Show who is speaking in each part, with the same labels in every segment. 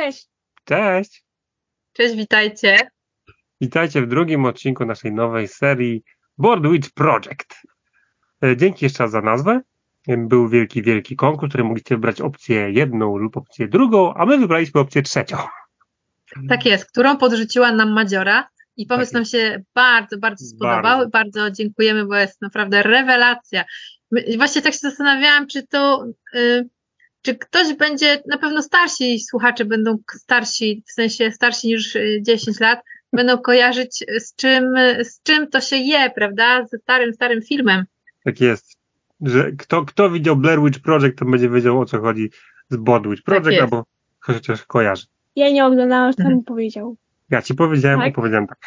Speaker 1: Cześć.
Speaker 2: Cześć!
Speaker 3: Cześć, witajcie.
Speaker 2: Witajcie w drugim odcinku naszej nowej serii Board Witch Project. E, Dzięki jeszcze raz za nazwę. E, Był wielki, wielki konkurs, w którym mogliście wybrać opcję jedną lub opcję drugą, a my wybraliśmy opcję trzecią.
Speaker 3: Tak jest, którą podrzuciła nam Madziora i pomysł
Speaker 2: Tak
Speaker 3: nam się bardzo, bardzo spodobał.
Speaker 2: Bardzo.
Speaker 3: Bardzo, dziękujemy, bo jest naprawdę rewelacja. Właśnie tak się zastanawiałam, czy to, y, czy ktoś będzie, na pewno starsi słuchacze będą starsi, w sensie starsi niż y, 10 lat, będą kojarzyć y, z czym, y, z czym to się je, prawda? Ze starym, starym filmem.
Speaker 2: Tak jest. Że kto, kto widział Blair Witch Project, to będzie wiedział o co chodzi z Board Witch Project,
Speaker 3: jest.
Speaker 2: albo chociaż kojarzy.
Speaker 1: Ja nie oglądałam, co
Speaker 3: Mhm.
Speaker 1: mi powiedział.
Speaker 2: Ja ci powiedziałem,
Speaker 1: Tak?
Speaker 2: opowiedziałem tak.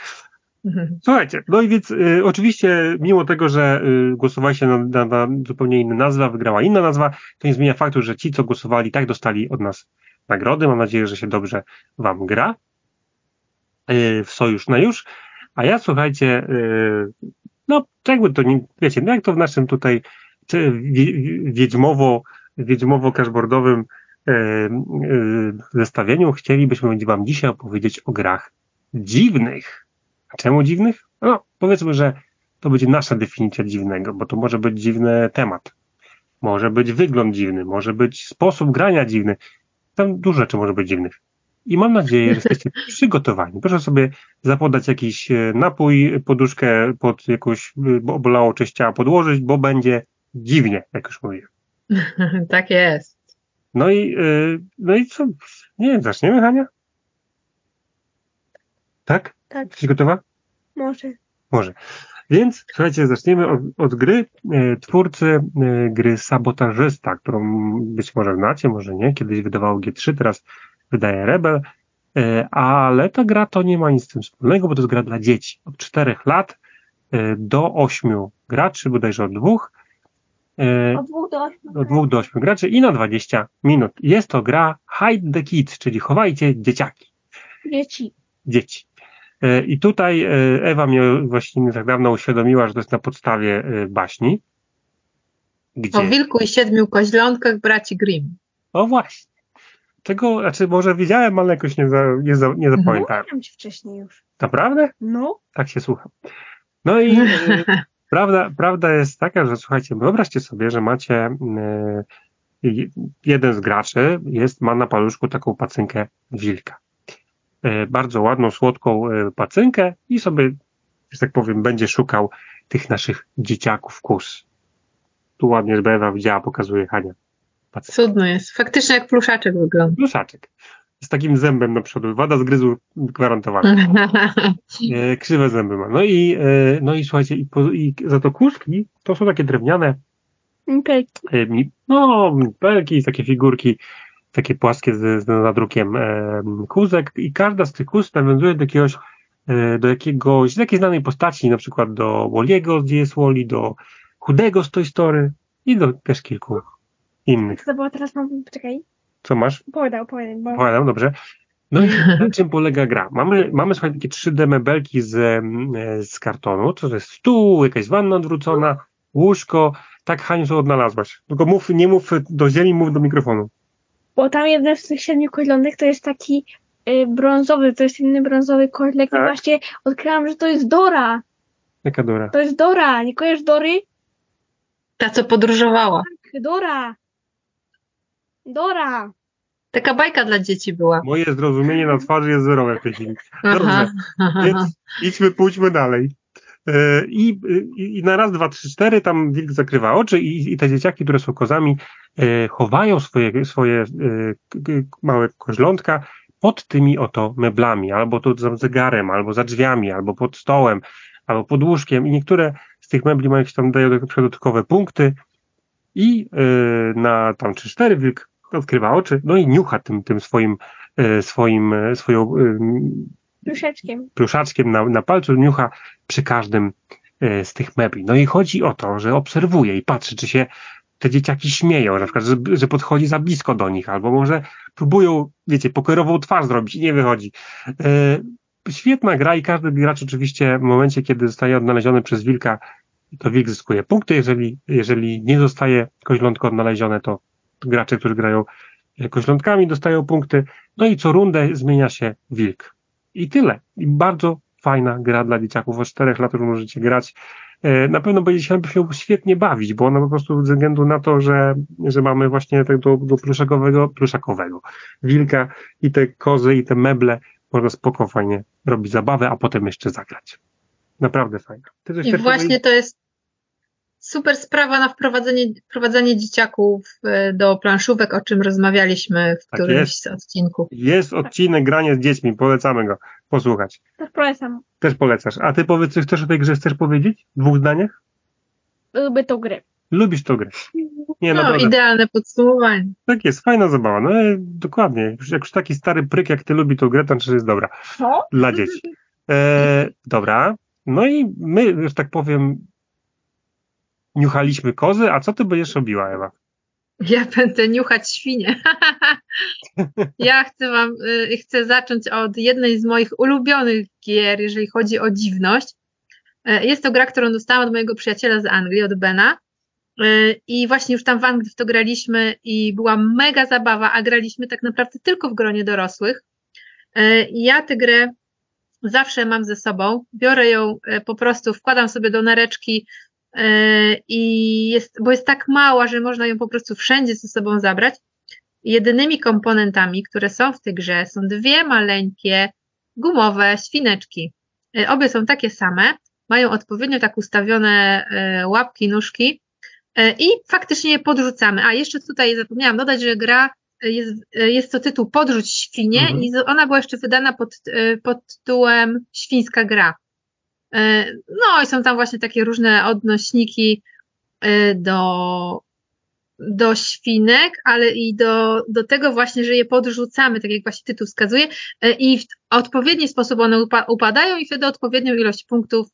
Speaker 2: Słuchajcie, no i więc y, oczywiście, mimo tego, że y, głosowaliście na, na, na zupełnie inna nazwa, wygrała inna nazwa, to nie zmienia faktu, że ci, co głosowali, tak dostali od nas nagrody. Mam nadzieję, że się dobrze Wam gra y, w sojusz na już. A ja słuchajcie, y, no jakby to nie, wiecie, no jak to w naszym tutaj czy, wie- wiedźmowo, wiedźmowo-cashboardowym y, y, zestawieniu chcielibyśmy Wam dzisiaj opowiedzieć o grach dziwnych. Czemu dziwnych? No, powiedzmy, że to będzie nasza definicja dziwnego, bo to może być dziwny temat. Może być wygląd dziwny, może być sposób grania dziwny. Tam dużo rzeczy może być dziwnych. I mam nadzieję, że jesteście przygotowani. Proszę sobie zapodać jakiś e, napój, poduszkę pod jakąś e, obolałą część ciała podłożyć, bo będzie dziwnie, jak już mówiłem.
Speaker 3: tak jest.
Speaker 2: No i, e, no i co? Nie wiem, zaczniemy, Hania? Tak?
Speaker 1: Tak.
Speaker 2: Jesteś gotowa?
Speaker 1: Może.
Speaker 2: Może. Więc słuchajcie, zaczniemy od, od gry. E, Twórcy e, gry Sabotażysta, którą być może znacie, może nie. Kiedyś wydawało G3, teraz wydaje Rebel. E, Ale ta gra to nie ma nic z tym wspólnego, bo to jest gra dla dzieci. Od 4 lat e, do 8 graczy, bodajże od dwóch. E,
Speaker 1: Od dwóch do ośmiu.
Speaker 2: Od dwóch do 8 graczy i na 20 minut. Jest to gra Hide the Kids, czyli chowajcie dzieciaki
Speaker 1: Dzieci.
Speaker 2: dzieci. E, I tutaj e, Ewa mnie właśnie nie tak dawno uświadomiła, że to jest na podstawie e, baśni. Gdzie?
Speaker 3: O wilku i siedmiu koźlątkach braci Grimm.
Speaker 2: O właśnie. Tego, znaczy może wiedziałem, ale jakoś nie, za, nie, za, nie zapamiętałem.
Speaker 1: Mówiłam ci wcześniej już.
Speaker 2: Naprawdę?
Speaker 1: No.
Speaker 2: Tak się słucham. No i prawda, prawda jest taka, że słuchajcie, wyobraźcie sobie, że macie je- jeden z graczy jest, ma na paluszku taką pacynkę wilka. E, bardzo ładną, słodką e, pacynkę i sobie, że tak powiem, będzie szukał tych naszych dzieciaków kus. Tu ładnie, Ewa widziała, pokazuje Hania. Pacynkę.
Speaker 3: Cudno jest. Faktycznie jak pluszaczek wygląda.
Speaker 2: Pluszaczek. Z takim zębem na przodu. Wada zgryzu gwarantowana. E, krzywe zęby ma. No i, no i słuchajcie, i, po, i za to kózki to są takie drewniane,
Speaker 1: Okej.
Speaker 2: mi- no, pelki, takie figurki, takie płaskie z, z nadrukiem e, kózek i każda z tych kóz nawiązuje do jakiegoś, e, do jakiegoś, z jakiej znanej postaci, na przykład do Walliego z DS Wally, do Chudego z Toy Story i do też kilku innych.
Speaker 1: To było teraz mam. Czekaj.
Speaker 2: Co masz?
Speaker 1: Opowiadaj, opowiadaj, bo.
Speaker 2: Opowiadam, dobrze. No i na czym polega gra? Mamy, mamy słuchaj, takie 3D mebelki z, e, z kartonu, to jest stół, jakaś wanna odwrócona, łóżko. Tak, Haniu, co odnalazłaś. Tylko mów, nie mów do ziemi, mów do mikrofonu.
Speaker 1: Bo tam jeden z tych siedmiu koźlonek to jest taki y, brązowy, to jest inny brązowy koźlek.
Speaker 2: Tak.
Speaker 1: I właśnie odkryłam, że to jest Dora.
Speaker 2: Jaka dura.
Speaker 1: To jest Dora. Nie kojarzysz Dory?
Speaker 3: Ta, co podróżowała.
Speaker 1: Dora. Dora.
Speaker 3: Taka bajka dla dzieci była.
Speaker 2: Moje zrozumienie na twarzy jest zerowe w tej chwili.
Speaker 3: Aha.
Speaker 2: Więc idźmy, pójdźmy dalej. E, I, i, na raz, dwa, trzy, cztery tam wilk zakrywa oczy i, i te dzieciaki, które są kozami, e, chowają swoje, swoje e, małe koźlątka pod tymi oto meblami, albo tu za zegarem, albo za drzwiami, albo pod stołem, albo pod łóżkiem. I niektóre z tych mebli mają jakieś tam dają dodatkowe punkty i na tam trzy, cztery wilk odkrywa oczy, no i niucha tym, tym swoim, swoim, swoją
Speaker 1: Pluszeczkiem.
Speaker 2: pluszaczkiem na, na palcu niucha przy każdym e, z tych mebli. No i chodzi o to, że obserwuje i patrzy, czy się te dzieciaki śmieją, na przykład, że, że podchodzi za blisko do nich, albo może próbują, wiecie, pokerową twarz zrobić i nie wychodzi. E, świetna gra i każdy gracz oczywiście w momencie, kiedy zostaje odnaleziony przez wilka, to wilk zyskuje punkty, jeżeli, jeżeli nie zostaje koźlątko odnalezione, to gracze, którzy grają e, koślątkami dostają punkty, no i co rundę zmienia się wilk. I tyle. I bardzo fajna gra dla dzieciaków. Od 4 lat już możecie grać. E, Na pewno będzie się świetnie bawić, bo ona po prostu ze względu na to, że, że mamy właśnie tego do pluszakowego, pluszakowego wilka i te kozy i te meble, można spoko fajnie robić zabawę, a potem jeszcze zagrać. Naprawdę fajna.
Speaker 3: I właśnie
Speaker 2: powiedzieć?
Speaker 3: to jest super sprawa na wprowadzenie, wprowadzenie dzieciaków e, do planszówek, o czym rozmawialiśmy w
Speaker 2: Tak
Speaker 3: którymś
Speaker 2: jest.
Speaker 3: z odcinków.
Speaker 2: Jest odcinek granie z dziećmi, polecamy go posłuchać.
Speaker 1: Też polecam.
Speaker 2: Też polecasz. A ty powiedz, coś chcesz o tej grze chcesz powiedzieć? W dwóch zdaniach?
Speaker 1: Lubię tą grę.
Speaker 2: Lubisz tą grę. Nie,
Speaker 3: No,
Speaker 2: naprawdę.
Speaker 3: idealne podsumowanie.
Speaker 2: Tak jest, fajna zabawa. No e, dokładnie. Jak już- już taki stary pryk, jak ty lubi tą grę, to znaczy, jest dobra.
Speaker 1: Co?
Speaker 2: Dla dzieci. E, dobra. No i my, że tak powiem, niuchaliśmy kozy, a co ty będziesz robiła, Ewa?
Speaker 3: Ja będę niuchać świnie. ja chcę wam, y, chcę zacząć od jednej z moich ulubionych gier, jeżeli chodzi o dziwność. E, Jest to gra, którą dostałam od mojego przyjaciela z Anglii, od Bena. E, I właśnie już tam w Anglii w to graliśmy i była mega zabawa, a graliśmy tak naprawdę tylko w gronie dorosłych. E, ja tę grę zawsze mam ze sobą. Biorę ją po prostu, wkładam sobie do nareczki i jest, bo jest tak mała, że można ją po prostu wszędzie ze sobą zabrać. Jedynymi komponentami, które są w tej grze, są dwie maleńkie gumowe świneczki. E, Obie są takie same, mają odpowiednio tak ustawione e, łapki, nóżki e, i faktycznie je podrzucamy. A jeszcze tutaj zapomniałam dodać, że gra e, jest, e, jest to tytuł Podrzuć świnie
Speaker 2: Mhm.
Speaker 3: i ona była jeszcze wydana pod, e, pod tytułem Świńska gra. E, No i są tam właśnie takie różne odnośniki e, do, do świnek, ale i do, do tego właśnie, że je podrzucamy, tak jak właśnie tytuł wskazuje, e, i w odpowiedni sposób one upa- upadają i wtedy odpowiednią ilość punktów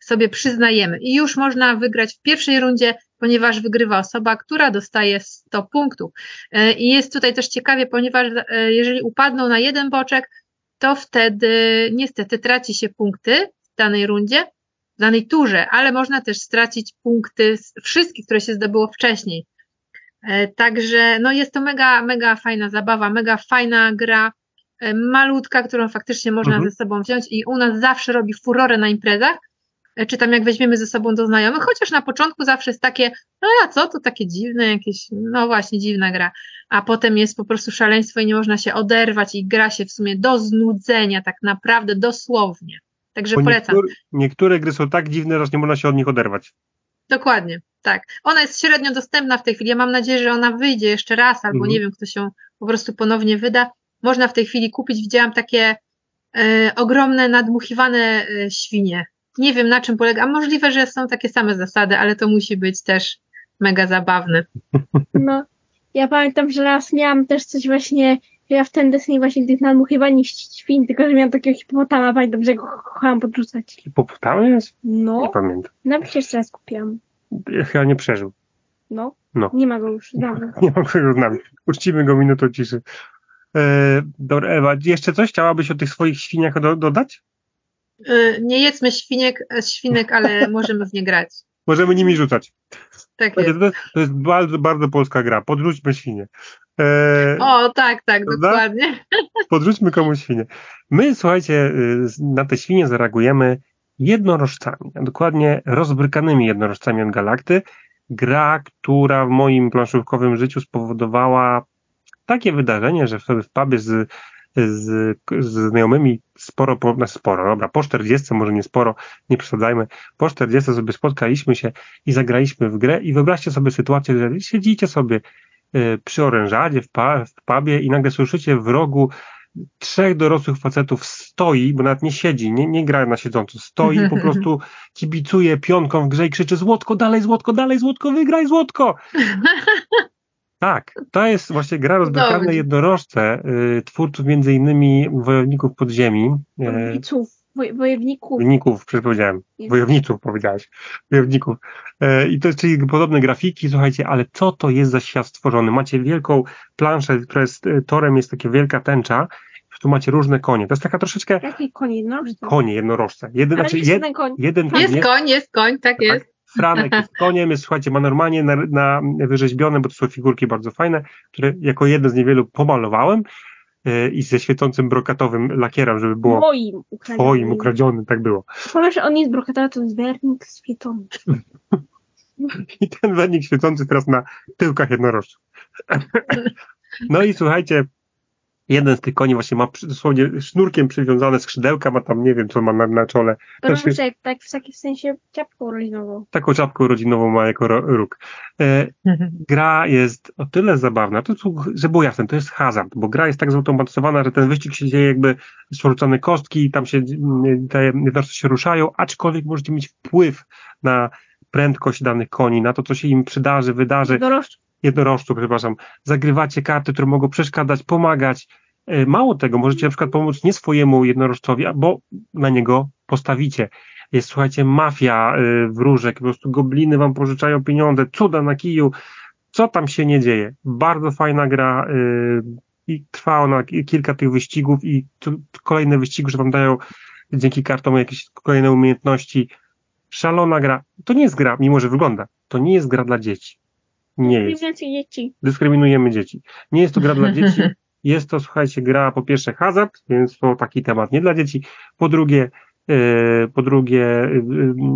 Speaker 3: sobie przyznajemy. I już można wygrać w pierwszej rundzie, ponieważ wygrywa osoba, która dostaje 100 punktów. I jest tutaj też ciekawie, ponieważ jeżeli upadną na jeden boczek, to wtedy niestety traci się punkty danej rundzie, w danej turze, ale można też stracić punkty z- wszystkie, które się zdobyło wcześniej. E, Także no jest to mega, mega fajna zabawa, mega fajna gra, e, malutka, którą faktycznie można
Speaker 2: Mhm.
Speaker 3: ze sobą wziąć i u nas zawsze robi furorę na imprezach, e, czy tam jak weźmiemy ze sobą do znajomych, chociaż na początku zawsze jest takie, no a co, to takie dziwne jakieś, no właśnie, dziwna gra, a potem jest po prostu szaleństwo i nie można się oderwać i gra się w sumie do znudzenia, tak naprawdę, dosłownie. Także
Speaker 2: Bo
Speaker 3: polecam.
Speaker 2: niektóre, niektóre gry są tak dziwne, że nie można się od nich oderwać.
Speaker 3: Dokładnie, tak. Ona jest średnio dostępna w tej chwili. Ja mam nadzieję, że ona wyjdzie jeszcze raz, albo
Speaker 2: Mhm.
Speaker 3: nie wiem, kto się po prostu ponownie wyda. Można w tej chwili kupić. Widziałam takie e, ogromne, nadmuchiwane e, świnie. Nie wiem, na czym polega. A możliwe, że są takie same zasady, ale to musi być też mega zabawne.
Speaker 1: No, ja pamiętam, że raz miałam też coś właśnie, ja w ten deseń właśnie tych nadmuchiwanych świn, tylko że miałam takiego hipopotama, pamiętam, że go kochałam podrzucać.
Speaker 2: Hipopotamy jest? Nie
Speaker 1: No,
Speaker 2: pamiętam.
Speaker 1: nawet jeszcze raz kupiłam.
Speaker 2: Ja chyba nie przeżył.
Speaker 1: No,
Speaker 2: No.
Speaker 1: nie ma go już dawno.
Speaker 2: Nie mam go z nami. Uczcimy go minutą ciszy. E, dobra, Ewa, jeszcze coś chciałabyś o tych swoich świniach do, dodać?
Speaker 3: E, nie jedzmy świnek, e, świnek, ale możemy w nie grać.
Speaker 2: Możemy nimi rzucać.
Speaker 3: Tak jest.
Speaker 2: To jest, to jest bardzo, bardzo polska gra. Podrzućmy świnie. E,
Speaker 3: O, tak, tak,
Speaker 2: Prawda?
Speaker 3: dokładnie.
Speaker 2: Podrzućmy komuś świnie. My, słuchajcie, y, na te świnie zareagujemy jednorożcami, dokładnie rozbrykanymi jednorożcami od Galakty. Gra, która w moim planszówkowym życiu spowodowała takie wydarzenie, że wtedy w pubie z, z, z znajomymi sporo, po, no sporo, dobra, po 40, może nie sporo, nie przesadzajmy, po 40 sobie spotkaliśmy się i zagraliśmy w grę i wyobraźcie sobie sytuację, że siedzicie sobie przy orężadzie w, pa, w pubie i nagle słyszycie w rogu trzech dorosłych facetów stoi, bo nawet nie siedzi, nie, nie gra na siedząco, stoi po prostu kibicuje pionką w grze i krzyczy Złotko, dalej Złotko, dalej Złotko, wygraj Złotko! Tak, to jest właśnie gra rozbrykane jednorożce y, twórców między innymi Wojowników Podziemi, y,
Speaker 1: woj, wojowników.
Speaker 2: Wojowników,
Speaker 1: Jest.
Speaker 2: Wojowniców powiedziałeś, Wojowników. E, I to jest czyli podobne grafiki, słuchajcie, ale co to jest za świat stworzony? Macie wielką planszę, która jest e, torem, jest taka wielka tęcza, tu macie różne konie. To jest taka troszeczkę
Speaker 1: Jaki koń jednorożcy?
Speaker 2: konie jednorożce. Jeden,
Speaker 1: Ale
Speaker 2: znaczy
Speaker 1: jest
Speaker 2: jed,
Speaker 1: jeden koń.
Speaker 2: jeden koń,
Speaker 3: Jest
Speaker 2: nie?
Speaker 3: koń, jest koń, tak jest.
Speaker 2: Franek jest koniem, jest, słuchajcie, ma normalnie na, na wyrzeźbione, bo to są figurki bardzo fajne, które jako jedno z niewielu pomalowałem i ze świecącym brokatowym lakierem, żeby było
Speaker 1: Moim ukradzionym.
Speaker 2: twoim ukradzionym, tak było.
Speaker 1: Powiesz, on jest brokatowy, to jest wernik świecony.
Speaker 2: I ten wernik świecący teraz na tyłkach jednorożców. No i słuchajcie, jeden z tych koni właśnie ma dosłownie sznurkiem przywiązane skrzydełka, ma tam nie wiem co ma na, na czole. Znaczy-
Speaker 1: Proszę, tak w takim sensie ciapką rodzinową.
Speaker 2: Taką czapkę rodzinową ma jako ro- róg. E, gra jest o tyle zabawna, to, że było jasne, to jest hazard, bo gra jest tak zautomatyzowana, że ten wyścig się dzieje jakby rzucane kostki, tam się mm, te jednostki się ruszają, aczkolwiek możecie mieć wpływ na prędkość danych koni, na to, co się im przydarzy, wydarzy. Jednorożców, przepraszam, zagrywacie karty, które mogą przeszkadzać, pomagać. E, Mało tego, możecie na przykład pomóc nie swojemu jednorożcowi, bo na niego postawicie. Jest, słuchajcie, mafia y, wróżek, po prostu gobliny wam pożyczają pieniądze, cuda na kiju. Co tam się nie dzieje? Bardzo fajna gra y, i trwa ona ki- kilka tych wyścigów i kolejne wyścigi, że wam dają dzięki kartom jakieś kolejne umiejętności. Szalona gra. To nie jest gra, mimo że wygląda. To nie jest gra dla dzieci. Nie jest
Speaker 1: dzieci.
Speaker 2: dyskryminujemy dzieci. Nie jest to gra dla dzieci. Jest to, słuchajcie, gra po pierwsze hazard, więc to taki temat nie dla dzieci. Po drugie, e, po drugie, e,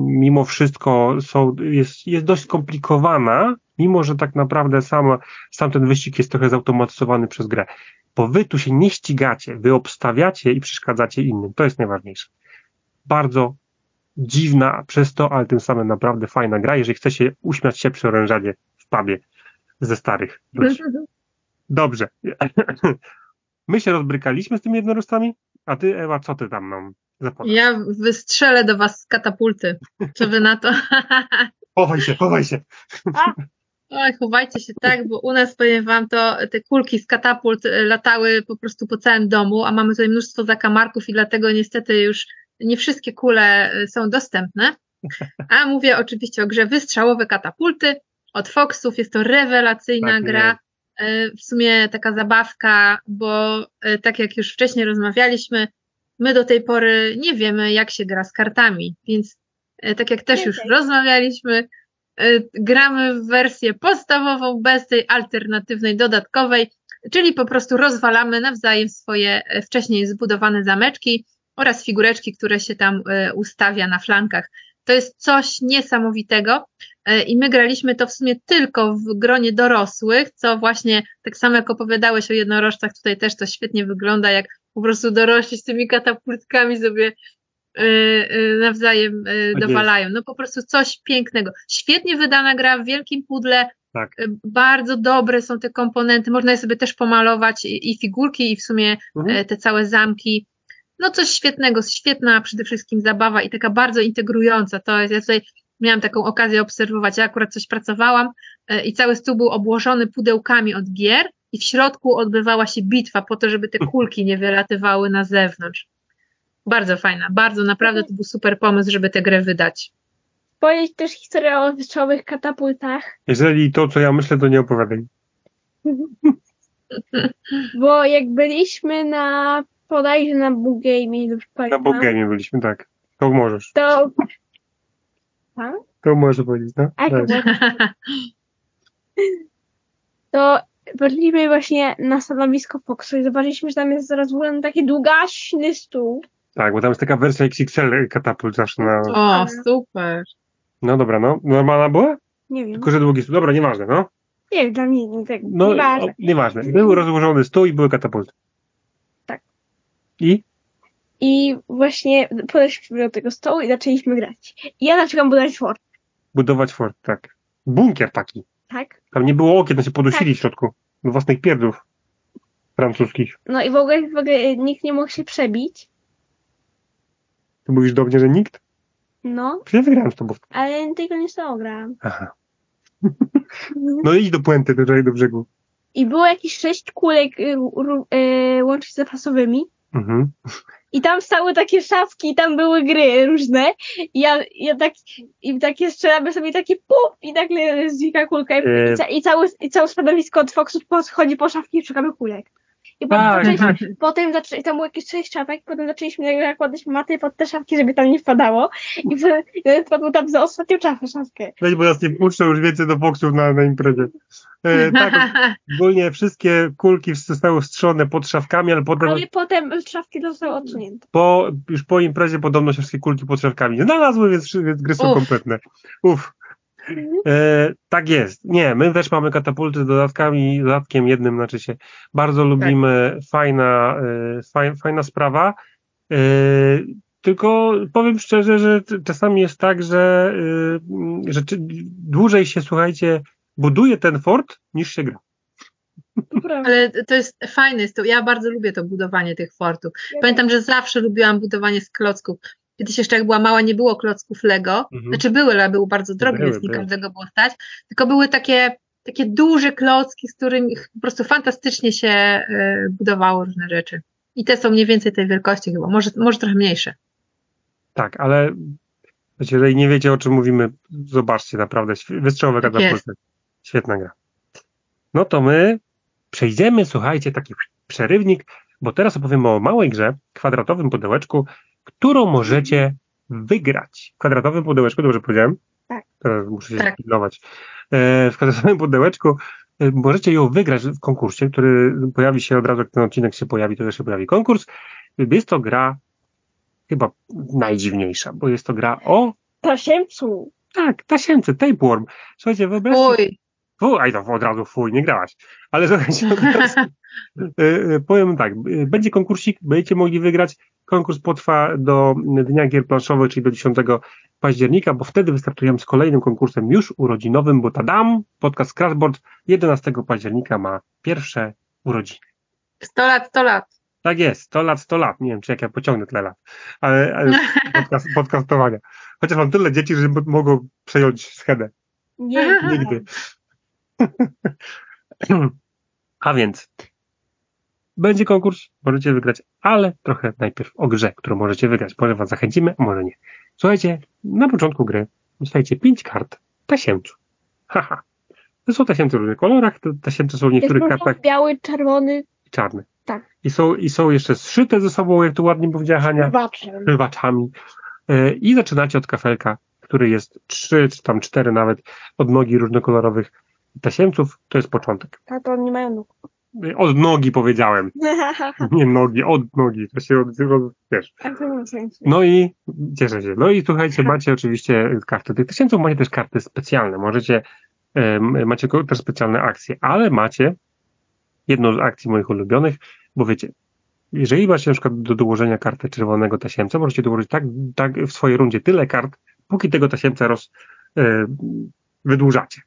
Speaker 2: mimo wszystko są, jest, jest dość skomplikowana, mimo że tak naprawdę sam, sam ten wyścig jest trochę zautomatyzowany przez grę. Bo wy tu się nie ścigacie, wy obstawiacie i przeszkadzacie innym. To jest najważniejsze. Bardzo dziwna przez to, ale tym samym naprawdę fajna gra, jeżeli chce się uśmiać się przy orężadzie w pubie ze starych ludzi. Dobrze. My się rozbrykaliśmy z tymi jednorożcami, a ty, Ewa, co ty tam nam zapowiadasz?
Speaker 3: Ja wystrzelę do was z katapulty. Co wy na to?
Speaker 2: Chowaj się, chowaj się.
Speaker 3: Oj, chowajcie się tak, bo u nas, powiem wam, to te kulki z katapult e, latały po prostu po całym domu, a mamy tutaj mnóstwo zakamarków i dlatego niestety już nie wszystkie kule e, są dostępne. A mówię oczywiście o grze Wystrzałowe Katapulty od Foxów. Jest to rewelacyjna
Speaker 2: Tak
Speaker 3: gra. E, W sumie taka zabawka, bo e, tak jak już wcześniej rozmawialiśmy, my do tej pory nie wiemy, jak się gra z kartami, więc e, tak jak też już rozmawialiśmy, gramy w wersję podstawową bez tej alternatywnej, dodatkowej, czyli po prostu rozwalamy nawzajem swoje wcześniej zbudowane zameczki oraz figureczki, które się tam ustawia na flankach. To jest coś niesamowitego i my graliśmy to w sumie tylko w gronie dorosłych, co właśnie tak samo jak opowiadałeś o jednorożcach, tutaj też to świetnie wygląda, jak po prostu dorośli z tymi katapultkami sobie e, e, nawzajem e,
Speaker 2: Tak
Speaker 3: dowalają. No po prostu coś pięknego. Świetnie wydana gra w wielkim pudle,
Speaker 2: Tak.
Speaker 3: e, bardzo dobre są te komponenty, można je sobie też pomalować i, i figurki i w sumie
Speaker 2: Mhm.
Speaker 3: e, te całe zamki. No coś świetnego, świetna przede wszystkim zabawa i taka bardzo integrująca. To jest, ja tutaj miałam taką okazję obserwować, ja akurat coś pracowałam e, i cały stół był obłożony pudełkami od gier i w środku odbywała się bitwa po to, żeby te kulki nie wylatywały na zewnątrz. Bardzo fajna, bardzo naprawdę to był super pomysł, żeby tę grę wydać.
Speaker 1: Powiedzieć też historię o wystrzałowych katapultach,
Speaker 2: Jeżeli to, co ja myślę, to nie opowiadaj.
Speaker 1: bo jak byliśmy na podajże na Game, dobrze
Speaker 2: Na Boggamie byliśmy, tak. To możesz.
Speaker 1: to... A?
Speaker 2: To możesz powiedzieć, no?
Speaker 1: A, to,
Speaker 2: Tak.
Speaker 1: weszliśmy właśnie na stanowisko Foxu i zobaczyliśmy, że tam jest rozłożony taki długaśny stół.
Speaker 2: tak, bo tam jest taka wersja XXL katapult zawsze na...
Speaker 3: O, super.
Speaker 2: No dobra, no. Normalna była?
Speaker 1: Nie wiem.
Speaker 2: Tylko, że długi stół. Dobra, nieważne, no.
Speaker 1: Nie wiem, dla mnie nie tak.
Speaker 2: No,
Speaker 1: nieważne.
Speaker 2: o, nieważne. Był rozłożony stół i były katapulty.
Speaker 1: Tak.
Speaker 2: I?
Speaker 1: I właśnie podeszliśmy do tego stołu i zaczęliśmy grać. I ja zaczęłam budować fort,
Speaker 2: Budować fort, tak. Bunkier taki.
Speaker 1: tak?
Speaker 2: Tam nie było okien, tam się podusili
Speaker 1: Tak.
Speaker 2: w środku. Do własnych pierdów francuskich.
Speaker 1: No i w ogóle, w ogóle nikt nie mógł się przebić.
Speaker 2: Ty mówisz do mnie, że nikt?
Speaker 1: No,
Speaker 2: Ja wygrałem z tobą.
Speaker 1: ale tego nie stało grałam.
Speaker 2: Aha. No idź do puenty, tutaj do brzegu.
Speaker 1: I było jakieś sześć kulek y, y, łącznie z zapasowymi.
Speaker 2: Mhm.
Speaker 1: I tam stały takie szafki, i tam były gry różne. I ja, ja tak, i takie strzelamy sobie takie puf, i nagle znika kulka. I,
Speaker 2: E.
Speaker 1: i, ca, i, cały, I całe stanowisko od Foxów podchodzi po szafki i szukamy kulek. I potem,
Speaker 2: Tak,
Speaker 1: zaczęliśmy, potem zaczęli, tam było jakieś sześć szafek, potem zaczęliśmy nakładać maty pod te szafki, żeby tam nie wpadało. I potem wpadł tam za ostatnią szafę, szafkę.
Speaker 2: Weź, bo nas nie puszczą już więcej do boksów na, na imprezie. E, tak, ogólnie wszystkie kulki zostały wstrzone pod szafkami, ale potem
Speaker 1: Ale potem szafki zostały odsunięte.
Speaker 2: po, już po imprezie podobno się wszystkie kulki pod szafkami znalazły, więc, więc gry są
Speaker 3: Uf.
Speaker 2: kompletne. Uff. E, tak jest. Nie, my też mamy katapulty z dodatkami, dodatkiem jednym, znaczy się bardzo lubimy, fajna, e, faj, fajna sprawa. E, tylko powiem szczerze, że czasami jest tak, że, e, że czy, dłużej się, słuchajcie, buduje ten fort, niż się gra.
Speaker 3: Ale to jest fajne, jest to, ja bardzo lubię to budowanie tych fortów. Pamiętam, że zawsze lubiłam budowanie z klocków. Kiedyś jeszcze jak była mała, nie było klocków Lego.
Speaker 2: Mhm.
Speaker 3: Znaczy były, ale były bardzo drogie,
Speaker 2: Były,
Speaker 3: więc nie
Speaker 2: były.
Speaker 3: każdego było stać. Tylko były takie, takie duże klocki, z którymi po prostu fantastycznie się e, budowało różne rzeczy. I te są mniej więcej tej wielkości chyba, może, może trochę mniejsze.
Speaker 2: Tak, ale jeżeli nie wiecie o czym mówimy, zobaczcie, naprawdę wystrzałowe
Speaker 3: Tak
Speaker 2: katapulty. Świetna gra. No to my przejdziemy, słuchajcie, taki przerywnik, bo teraz opowiemy o małej grze, kwadratowym pudełeczku, którą możecie wygrać. W kwadratowym pudełeczku, dobrze powiedziałem?
Speaker 1: Tak.
Speaker 2: Teraz muszę się
Speaker 3: Tak.
Speaker 2: pilnować. E, w kwadratowym pudełeczku e, możecie ją wygrać w konkursie, który pojawi się od razu, jak ten odcinek się pojawi, to też się pojawi konkurs. Jest to gra chyba najdziwniejsza, bo jest to gra o
Speaker 1: Tasiemcu.
Speaker 2: tak, tasiemce, tapeworm. Słuchajcie, wyobraźcie
Speaker 3: Uj,
Speaker 2: Fu, aj to od razu fuj, nie grałaś. Ale słuchajcie, razu, y, y, powiem tak, y, będzie konkursik, będziecie mogli wygrać. Konkurs potrwa do Dnia Gier Planszowych, czyli do 10 października, bo wtedy wystartujemy z kolejnym konkursem już urodzinowym, bo tadam, podcast Crashboard 11 października ma pierwsze urodziny.
Speaker 3: 100 lat, 100 lat.
Speaker 2: Tak jest, 100 lat, 100 lat. Nie wiem, czy jak ja pociągnę tyle lat. Ale, ale podcast, podcastowania. Chociaż mam tyle dzieci, że mogą przejąć schedę.
Speaker 1: Nie,
Speaker 2: Nigdy. A więc będzie konkurs, możecie wygrać, ale trochę najpierw o grze, którą możecie wygrać. Może was zachęcimy, a może nie. Słuchajcie, na początku gry dostajecie 5 kart tasiemców. Haha. To są tasiemce w różnych kolorach, te tasiemce są w
Speaker 1: Jest
Speaker 2: niektórych
Speaker 1: różowy,
Speaker 2: kartach
Speaker 1: biały, czerwony,
Speaker 2: i czarne.
Speaker 1: Tak.
Speaker 2: I są, I są jeszcze zszyte ze sobą, jak to ładnie powiedziała Hania, rywaczami. E, I zaczynacie od kafelka, który jest trzy, czy tam cztery nawet odnogi różnokolorowych tasiemców. To jest początek.
Speaker 1: A to nie mają nóg.
Speaker 2: Od nogi powiedziałem. Nie nogi, od nogi. To się od, od, wiesz. No i cieszę się. No i słuchajcie, macie oczywiście karty tych tysięców, macie też karty specjalne. Możecie, macie też specjalne akcje, ale macie jedną z akcji moich ulubionych, bo wiecie, jeżeli macie na przykład do dołożenia karty czerwonego tasiemca, możecie dołożyć tak, tak w swojej rundzie tyle kart, póki tego tasiemca roz, e, wydłużacie.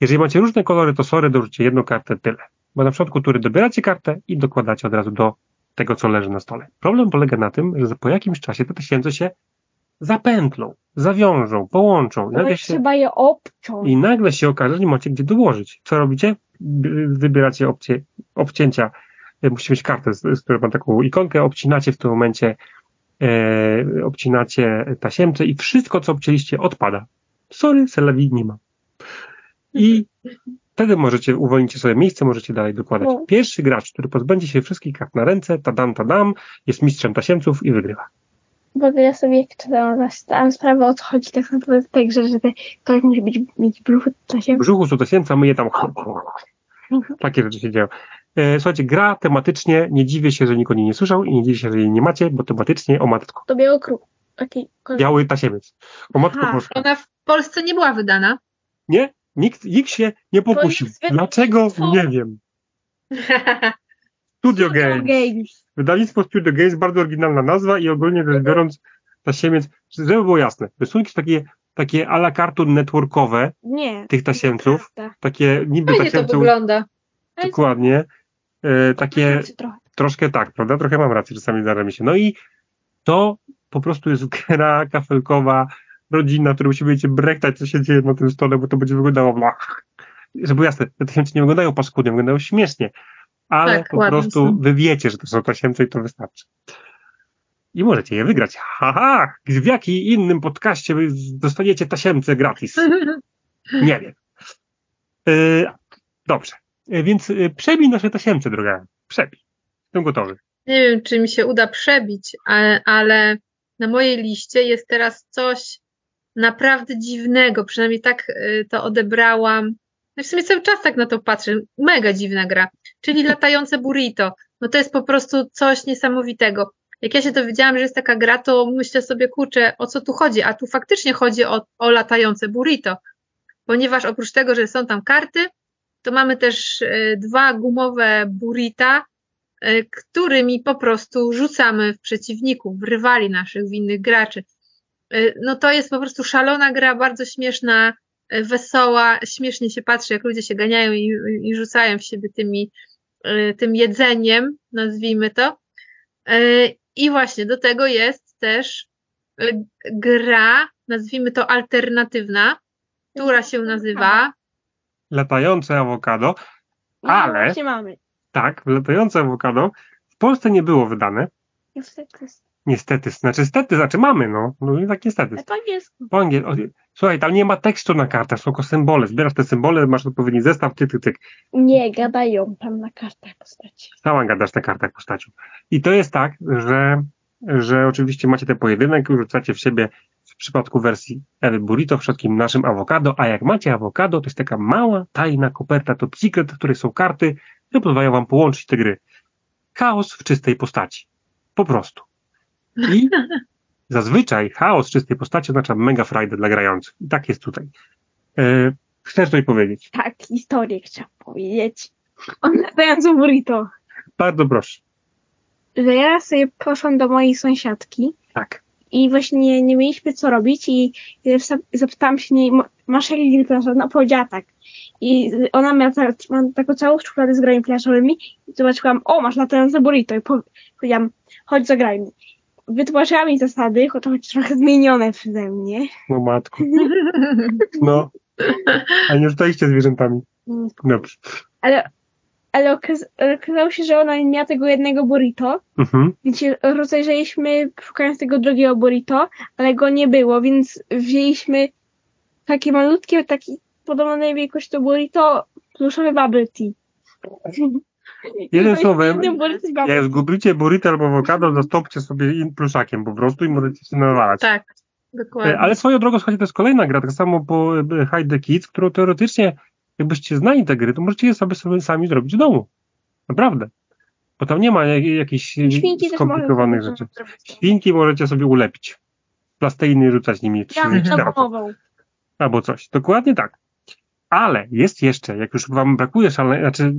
Speaker 2: Jeżeli macie różne kolory, to sorry, dorzucie jedną kartę tyle. Bo na początku tury dobieracie kartę i dokładacie od razu do tego, co leży na stole. Problem polega na tym, że po jakimś czasie te tysiące się zapętlą, zawiążą, połączą.
Speaker 1: No
Speaker 2: nagle, się,
Speaker 1: trzeba je obciąć.
Speaker 2: I nagle się okaże, że nie macie gdzie dołożyć. Co robicie? Wybieracie opcję obcięcia. E, Musicie mieć kartę, z, z którą ma taką ikonkę, obcinacie w tym momencie, e, obcinacie tasiemce i wszystko, co obcięliście, odpada. Sorry, selawi nie ma. I wtedy możecie, uwolnicie sobie miejsce, możecie dalej dokładać.
Speaker 1: No.
Speaker 2: Pierwszy gracz, który pozbędzie się wszystkich kart na ręce, tadam, tadam, jest mistrzem tasiemców i wygrywa.
Speaker 1: W ogóle ja sobie czytałam, zdałam sprawę o co chodzi tak naprawdę w tej grze, że te, ktoś musi być, mieć brzuch
Speaker 2: W
Speaker 1: tasiemca.
Speaker 2: brzuchu są tasiemca, my je tam... Takie rzeczy się dzieją. E, Słuchajcie, gra tematycznie, nie dziwię się, że nikt o niej nie słyszał i nie dziwię się, że jej nie macie, bo tematycznie o matko.
Speaker 1: To biały kruk. Taki kolor.
Speaker 2: Biały tasiemiec. O matko
Speaker 1: Aha,
Speaker 2: Boska.
Speaker 3: Ona w Polsce nie była wydana.
Speaker 2: Nie? Nikt, nikt się nie pokusił.
Speaker 1: jest
Speaker 2: Dlaczego?
Speaker 1: wydawnictwo-
Speaker 2: Nie wiem. Studio Games.
Speaker 1: Games.
Speaker 2: Wydawnictwo Studio Games, bardzo oryginalna nazwa i ogólnie rzecz biorąc, tasiemiec, żeby było jasne, rysunki są takie, takie a la cartoon networkowe
Speaker 1: Nie.
Speaker 2: tych tasiemców,
Speaker 1: Prawda.
Speaker 2: takie niby
Speaker 3: Fajnie to
Speaker 2: tasiemców,
Speaker 3: wygląda.
Speaker 2: dokładnie, e, takie
Speaker 1: trochę.
Speaker 2: troszkę tak, prawda? Trochę mam rację, czasami zdarza mi się. No i to po prostu jest gra kafelkowa, rodzina, której musi będziecie brechtać, co się dzieje na tym stole, bo to będzie wyglądało blach. Żeby jasne, te tasiemce nie wyglądają paskudnie, wyglądają śmiesznie, ale
Speaker 3: Tak,
Speaker 2: po prostu
Speaker 3: są.
Speaker 2: wy wiecie, że to są tasiemce i to wystarczy. I możecie je wygrać. Haha! W jakim innym podcaście dostaniecie tasiemce gratis? Nie wiem. E, dobrze. E, więc e, przejmij nasze tasiemce, droga. Przebij. Jestem gotowy.
Speaker 3: Nie wiem, czy mi się uda przebić, ale, ale na mojej liście jest teraz coś naprawdę dziwnego. Przynajmniej tak y, to odebrałam. No w sumie cały czas tak na to patrzę. Mega dziwna gra. Czyli latające burrito. No to jest po prostu coś niesamowitego. Jak ja się dowiedziałam, że jest taka gra, to myślę sobie, kurczę, o co tu chodzi? A tu faktycznie chodzi o, o latające burrito. Ponieważ oprócz tego, że są tam karty, to mamy też y, dwa gumowe burrita, y, którymi po prostu rzucamy w przeciwników, w rywali naszych, w innych graczy. Y, no to jest po prostu szalona gra, bardzo śmieszna, y, wesoła, śmiesznie się patrzy, jak ludzie się ganiają i, i rzucają w siebie tymi, y, tym jedzeniem, nazwijmy to. I właśnie do tego jest też gra, nazwijmy to alternatywna, która się nazywa
Speaker 2: Latające awokado, ale
Speaker 1: No, mamy.
Speaker 2: tak, latające awokado w Polsce nie było wydane.
Speaker 1: Niestety.
Speaker 2: Znaczy stety, znaczy mamy, no. No i tak niestety.
Speaker 1: Po angielsku.
Speaker 2: Po angielsku. Słuchaj, tam nie ma tekstu na kartach, są tylko symbole. Zbierasz te symbole, masz odpowiedni zestaw, tyk, tyk, tyk.
Speaker 1: Nie, gadają tam na kartach postaci.
Speaker 2: Sama gadasz na kartach postacią. I to jest tak, że, że oczywiście macie ten pojedynek, rzucacie w siebie w przypadku wersji Ewy Burrito w środkiem naszym awokado, a jak macie awokado, to jest taka mała, tajna koperta top secret, w której są karty, które pozwalają wam połączyć te gry. Chaos w czystej postaci. Po prostu. I zazwyczaj chaos czystej postaci oznacza mega frajdę dla grających. I tak jest tutaj. E, chcesz coś powiedzieć?
Speaker 1: Tak, historię chciałam powiedzieć. O latającym burrito.
Speaker 2: Bardzo proszę.
Speaker 1: Że ja sobie poszłam do mojej sąsiadki
Speaker 2: Tak.
Speaker 1: i właśnie nie mieliśmy co robić i zapytałam się niej, masz jakiś grill plażowy? No powiedziała tak. I ona miała ta, taką całą szufladę z grami plażowymi i zobaczyłam, o masz latające burrito i powiedziałam, chodź zagrajmy. Wytłumaczyła mi zasady, choć trochę zmienione przeze mnie.
Speaker 2: No matko. No. A nie rzucaliście zwierzętami. Dobrze.
Speaker 1: Ale, ale okaz okazało się, że ona nie miała tego jednego burrito,
Speaker 2: Mhm.
Speaker 1: więc się rozejrzeliśmy szukając tego drugiego burrito, ale go nie było, więc wzięliśmy takie malutkie, taki podobnej wielkości do burrito, pluszowe bubble tea.
Speaker 2: Słowem,
Speaker 1: Jednym bubble
Speaker 2: jak zgubicie burrito albo awokado, zastąpcie sobie in pluszakiem po prostu i możecie się nawalać.
Speaker 3: Tak,
Speaker 2: E,
Speaker 3: dokładnie.
Speaker 2: Ale swoją drogą, słuchajcie, to jest kolejna gra, tak samo po e, Hide the Kids, którą teoretycznie, jakbyście znali te gry, to możecie je sobie, sobie sami zrobić w domu. Naprawdę. Bo tam nie ma jak- jakichś
Speaker 1: Świnki
Speaker 2: skomplikowanych rzeczy. Świnki możecie sobie ulepić. Plasteiny rzucać nimi. czy-
Speaker 1: Ja
Speaker 2: czy-. Albo coś. Dokładnie tak. Ale jest jeszcze, jak już wam brakuje szale, znaczy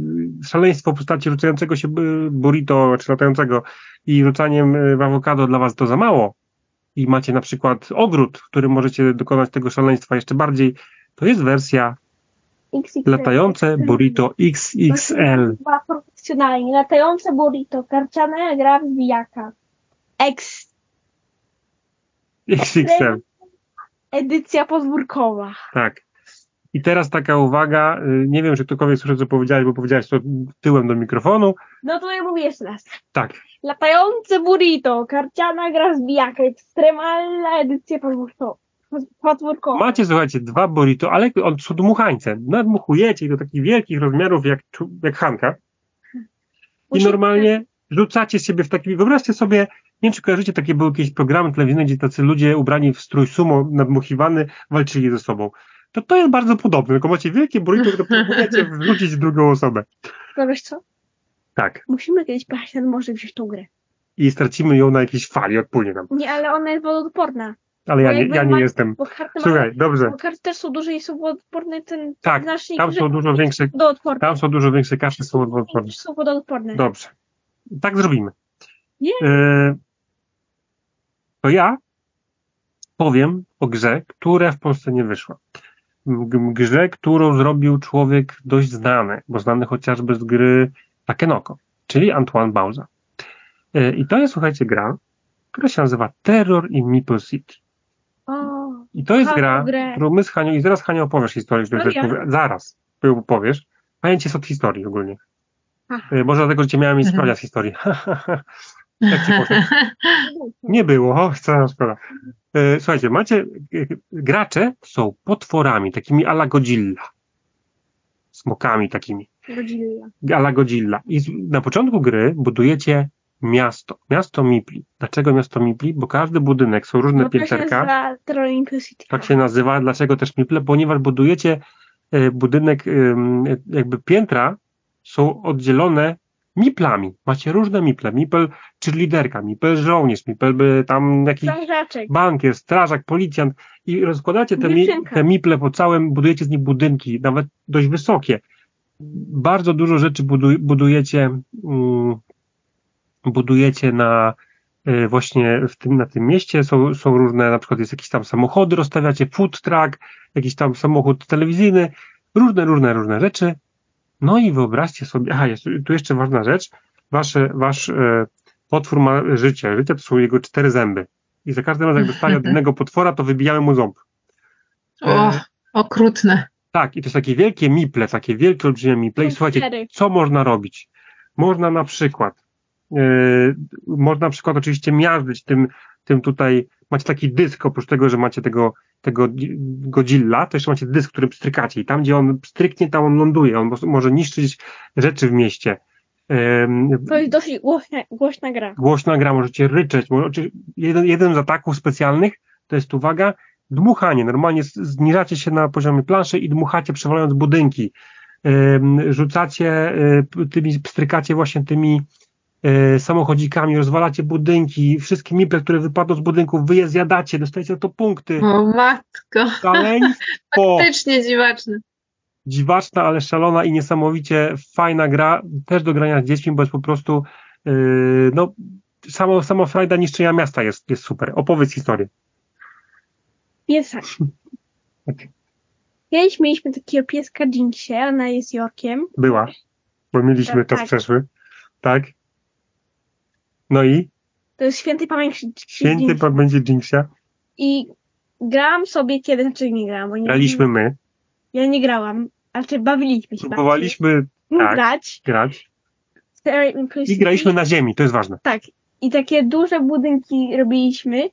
Speaker 2: szaleństwo w postaci rzucającego się y, burrito, czy latającego i rzucaniem y, w awokado dla was to za mało i macie na przykład ogród, w którym możecie dokonać tego szaleństwa jeszcze bardziej, to jest wersja
Speaker 1: XXL.
Speaker 2: latające burrito XXL.
Speaker 1: Chyba profesjonalnie. Latające burrito, karciane gra wbijaka. Ex
Speaker 2: XXL,
Speaker 1: edycja podwórkowa.
Speaker 2: tak. I teraz taka uwaga, y, nie wiem, czy ktokolwiek słyszał, co powiedziałeś, bo powiedziałeś to tyłem do mikrofonu.
Speaker 1: No to ja mówię jeszcze raz.
Speaker 2: Tak,
Speaker 1: Latające burrito, karciana gra wbijaka, ekstremalna edycja podwórko- podwórkowa.
Speaker 2: Macie, słuchajcie, dwa burrito, ale on są dmuchańce. Nadmuchujecie ich do takich wielkich rozmiarów jak, jak Hanka. I normalnie rzucacie siebie w taki, wyobraźcie sobie, nie wiem czy kojarzycie, takie były jakieś programy telewizyjne, gdzie tacy ludzie ubrani w strój sumo, nadmuchiwany, walczyli ze sobą. To to jest bardzo podobne, tylko macie wielkie burrito, które próbujecie wrzucić w drugą osobę.
Speaker 1: No wiesz co?
Speaker 2: Tak.
Speaker 1: Musimy kiedyś pojechać na morze i wziąć tą grę.
Speaker 2: I stracimy ją na jakiejś fali, odpłynie nam.
Speaker 1: Nie, ale ona jest wodoodporna.
Speaker 2: Ale ja nie, ja nie
Speaker 1: ma-
Speaker 2: jestem.
Speaker 1: Bo karty,
Speaker 2: Słuchaj,
Speaker 1: mają,
Speaker 2: dobrze.
Speaker 1: bo karty też są duże i są wodoodporne. Ten
Speaker 2: Tak,
Speaker 1: znacznik,
Speaker 2: tam są dużo większe,
Speaker 1: wodoodporne.
Speaker 2: tam są dużo większe karty, są odwrotne.
Speaker 1: Są wodoodporne.
Speaker 2: Dobrze. Tak zrobimy.
Speaker 1: Nie.
Speaker 2: E, to ja powiem o grze, która w Polsce nie wyszła. Grze, którą zrobił człowiek dość znany, bo znany chociażby z gry Takenoko, czyli Antoine Bauza. E, I to jest, słuchajcie, gra, która się nazywa Terror in Meeple City.
Speaker 1: O,
Speaker 2: I to jest gra,
Speaker 1: grę.
Speaker 2: którą my z Hanią, i zaraz Hania opowiesz historię,
Speaker 1: No ja.
Speaker 2: powie, zaraz ją opowiesz. Pamięcie jest od historii ogólnie. E, Może dlatego, że cię miałem mieć
Speaker 3: Mhm.
Speaker 2: sprawdziać z historii. Jak ci poszło? Nie było, o, cała szkoda. E, Słuchajcie, macie, e, gracze są potworami, takimi ala Godzilla. Smokami takimi.
Speaker 1: Godzilla.
Speaker 2: Ala Godzilla. I na początku gry budujecie miasto. Miasto Mipli. Dlaczego miasto Mipli? Bo każdy budynek, są różne
Speaker 1: No
Speaker 2: pięterka. Tak się nazywa. Dlaczego też Miple? Ponieważ budujecie e, budynek, jakby piętra są oddzielone miplami. Macie różne miple. Mipel czy liderka, mipel żołnierz, mipel by tam jakiś
Speaker 1: Strażaczek.
Speaker 2: bankier, strażak, policjant i rozkładacie te, mi, te miple po całym, budujecie z nich budynki, nawet dość wysokie. Bardzo dużo rzeczy buduj, budujecie, mm, budujecie na y, właśnie w tym, na tym mieście. Są, są różne, na przykład jest jakieś tam samochody, rozstawiacie food truck, jakiś tam samochód telewizyjny, różne, różne, różne rzeczy. No i wyobraźcie sobie, aha, jest tu jeszcze ważna rzecz, wasze, wasz e, potwór ma życie. Życie to są jego cztery zęby. I za każdym razem, jak dostaje od innego potwora, to wybijamy mu ząb.
Speaker 3: O,
Speaker 2: E,
Speaker 3: okrutne.
Speaker 2: tak, i to są takie wielkie miple, takie wielkie, olbrzymie miple. I słuchajcie, co można robić? Można na przykład, e, można na przykład oczywiście miażdżyć tym, tym tutaj, macie taki dysk, oprócz tego, że macie tego, tego Godzilla, to jeszcze macie dysk, którym pstrykacie i tam, gdzie on stryknie, tam on ląduje, on mo- może niszczyć rzeczy w mieście.
Speaker 1: To jest dosyć głośna, głośna gra.
Speaker 2: głośna gra, możecie ryczeć. Jeden, jeden z ataków specjalnych to jest, uwaga, dmuchanie. Normalnie zniżacie się na poziomie planszy i dmuchacie, przewalając budynki. Rzucacie, p- tymi, pstrykacie właśnie tymi samochodzikami, rozwalacie budynki, wszystkie miple, które wypadną z budynków, wy je zjadacie, dostajecie za to punkty.
Speaker 3: O matko.
Speaker 2: Szaleństwo!
Speaker 3: Faktycznie dziwaczne.
Speaker 2: dziwaczna, ale szalona i niesamowicie fajna gra, też do grania z dziećmi, bo jest po prostu yy, no, samo, sama frajda niszczenia miasta jest, jest super. Opowiedz historię.
Speaker 1: Piesak. Kiedyś mieliśmy takiego pieska Jinxie, ona jest Jorkiem.
Speaker 2: Była, bo mieliśmy
Speaker 1: Tak,
Speaker 2: czas
Speaker 1: tak.
Speaker 2: przeszły. Tak? No i
Speaker 1: To jest święty pamięci
Speaker 2: święty będzie Jinxia.
Speaker 1: I grałam sobie kiedy, znaczy nie grałam, bo nie
Speaker 2: Graliśmy my,
Speaker 1: Ja nie grałam, ale czy bawiliśmy się.
Speaker 2: próbowaliśmy
Speaker 1: bawiliśmy
Speaker 2: tak.
Speaker 1: grać.
Speaker 2: grać i graliśmy na ziemi, to jest ważne.
Speaker 1: Tak. I takie duże budynki robiliśmy.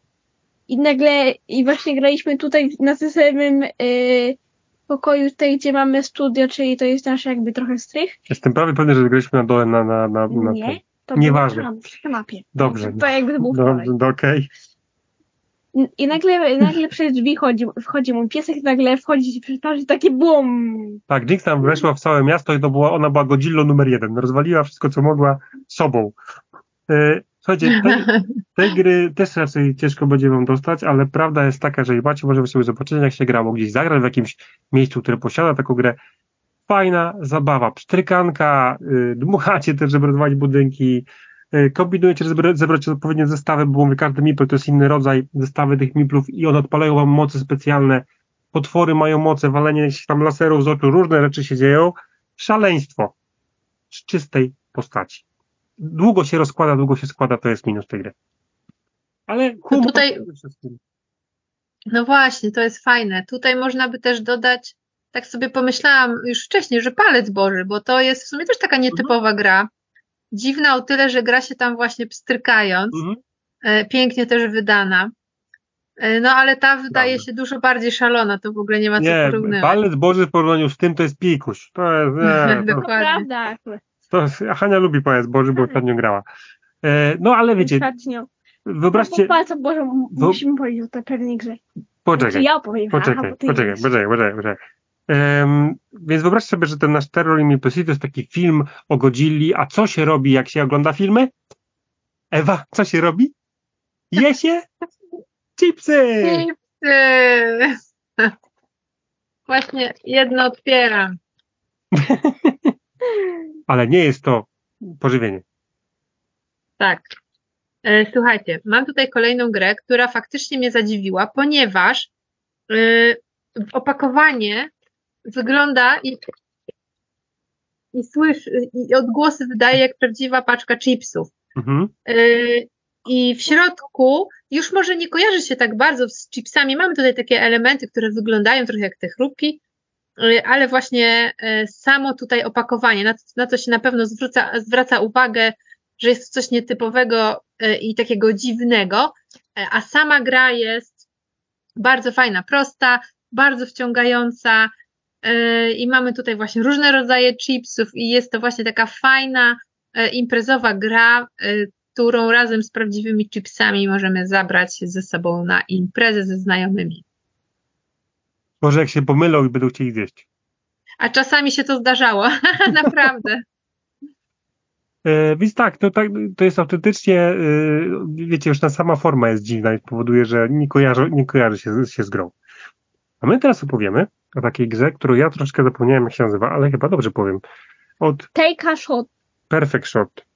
Speaker 1: I nagle, i właśnie graliśmy tutaj na tym samym y, pokoju, tutaj gdzie mamy studio, czyli to jest nasz jakby trochę strych.
Speaker 2: Jestem prawie pewny, że graliśmy na dole na, na, na, na
Speaker 1: Nie,
Speaker 2: tym.
Speaker 1: To
Speaker 2: Nieważne.
Speaker 1: przy kanapie.
Speaker 2: Dobrze.
Speaker 1: To jakby to był.
Speaker 2: Dobrze, okej.
Speaker 1: I nagle, nagle przez drzwi chodzi, wchodzi mój piesek, nagle wchodzi przy twarzy takie bum.
Speaker 2: Tak, Jinx tam weszła w całe miasto i to była, ona była Godzilla numer jeden. Rozwaliła wszystko, co mogła sobą. E, Słuchajcie, tej, tej gry też raczej ciężko będzie wam dostać, ale prawda jest taka, że macie możemy sobie zobaczyć, jak się grało gdzieś zagrać w jakimś miejscu, które posiada taką grę. Fajna zabawa, pstrykanka, y, dmuchacie też, żeby rozwalić budynki, y, kombinujecie, żeby zebrać odpowiednie zestawy, bo mówię, każdy mipel to jest inny rodzaj zestawy tych miplów i one odpalają wam moce specjalne, potwory mają moce, walenie jakichś tam laserów z oczu, różne rzeczy się dzieją. Szaleństwo z czystej postaci. Długo się rozkłada, długo się składa, to jest minus tej gry. Ale humor
Speaker 3: tutaj-
Speaker 2: przede wszystkim.
Speaker 3: No właśnie, to jest fajne. Tutaj można by też dodać, tak sobie pomyślałam już wcześniej, że palec Boży, bo to jest w sumie też taka nietypowa gra. Dziwna o tyle, że gra się tam właśnie pstrykając,
Speaker 2: Mhm.
Speaker 3: e, pięknie też wydana. E, No ale ta wydaje
Speaker 2: Prawda.
Speaker 3: się dużo bardziej szalona, to w ogóle nie ma co
Speaker 2: Nie,
Speaker 3: porównywać.
Speaker 2: palec Boży w porównaniu z tym to jest pikuś. To jest, nie, to,
Speaker 3: Dokładnie.
Speaker 2: To jest, a Hania lubi palec Boży, bo ostatnio grała. E, no ale wiecie,
Speaker 1: Ostatnio.
Speaker 2: wyobraźcie,
Speaker 1: Po palcu Boże, m-
Speaker 2: Wo-
Speaker 1: musimy powiedzieć o tej pewnej grze.
Speaker 2: Poczekaj,
Speaker 1: ja opowiem. aha,
Speaker 2: poczekaj,
Speaker 1: ty
Speaker 2: poczekaj, poczekaj, poczekaj, poczekaj. Em, więc wyobraźcie sobie, że ten nasz Terror in City to jest taki film o Godzilli, a co się robi, jak się ogląda filmy? Ewa, co się robi? Je się? Chipsy!
Speaker 3: Chipsy! Właśnie jedno otwieram.
Speaker 2: Ale nie jest to pożywienie.
Speaker 3: Tak. E, Słuchajcie, mam tutaj kolejną grę, która faktycznie mnie zadziwiła, ponieważ e, opakowanie wygląda i, i słyszy, i odgłosy wydaje jak prawdziwa paczka chipsów.
Speaker 2: Mhm.
Speaker 3: E, I w środku już może nie kojarzy się tak bardzo z chipsami. Mamy tutaj takie elementy, które wyglądają trochę jak te chrupki, e, ale właśnie e, samo tutaj opakowanie, na, na co się na pewno zwróca, zwraca uwagę, że jest coś nietypowego i takiego dziwnego, a sama gra jest bardzo fajna, prosta, bardzo wciągająca. Yy, i mamy tutaj właśnie różne rodzaje chipsów i jest to właśnie taka fajna yy, imprezowa gra, yy, którą razem z prawdziwymi chipsami możemy zabrać ze sobą na imprezę ze znajomymi.
Speaker 2: Może jak się pomylą i będą chcieli zjeść.
Speaker 3: A czasami się to zdarzało, naprawdę.
Speaker 2: E, więc tak, to, tak, to jest autentycznie, e, wiecie, już ta sama forma jest dziwna i powoduje, że nie kojarzy, nie kojarzy się, się z grą. A my teraz opowiemy o takiej grze, którą ja troszkę zapomniałem, jak się nazywa, ale chyba dobrze powiem. Od
Speaker 1: Take a shot.
Speaker 2: Perfect Shot.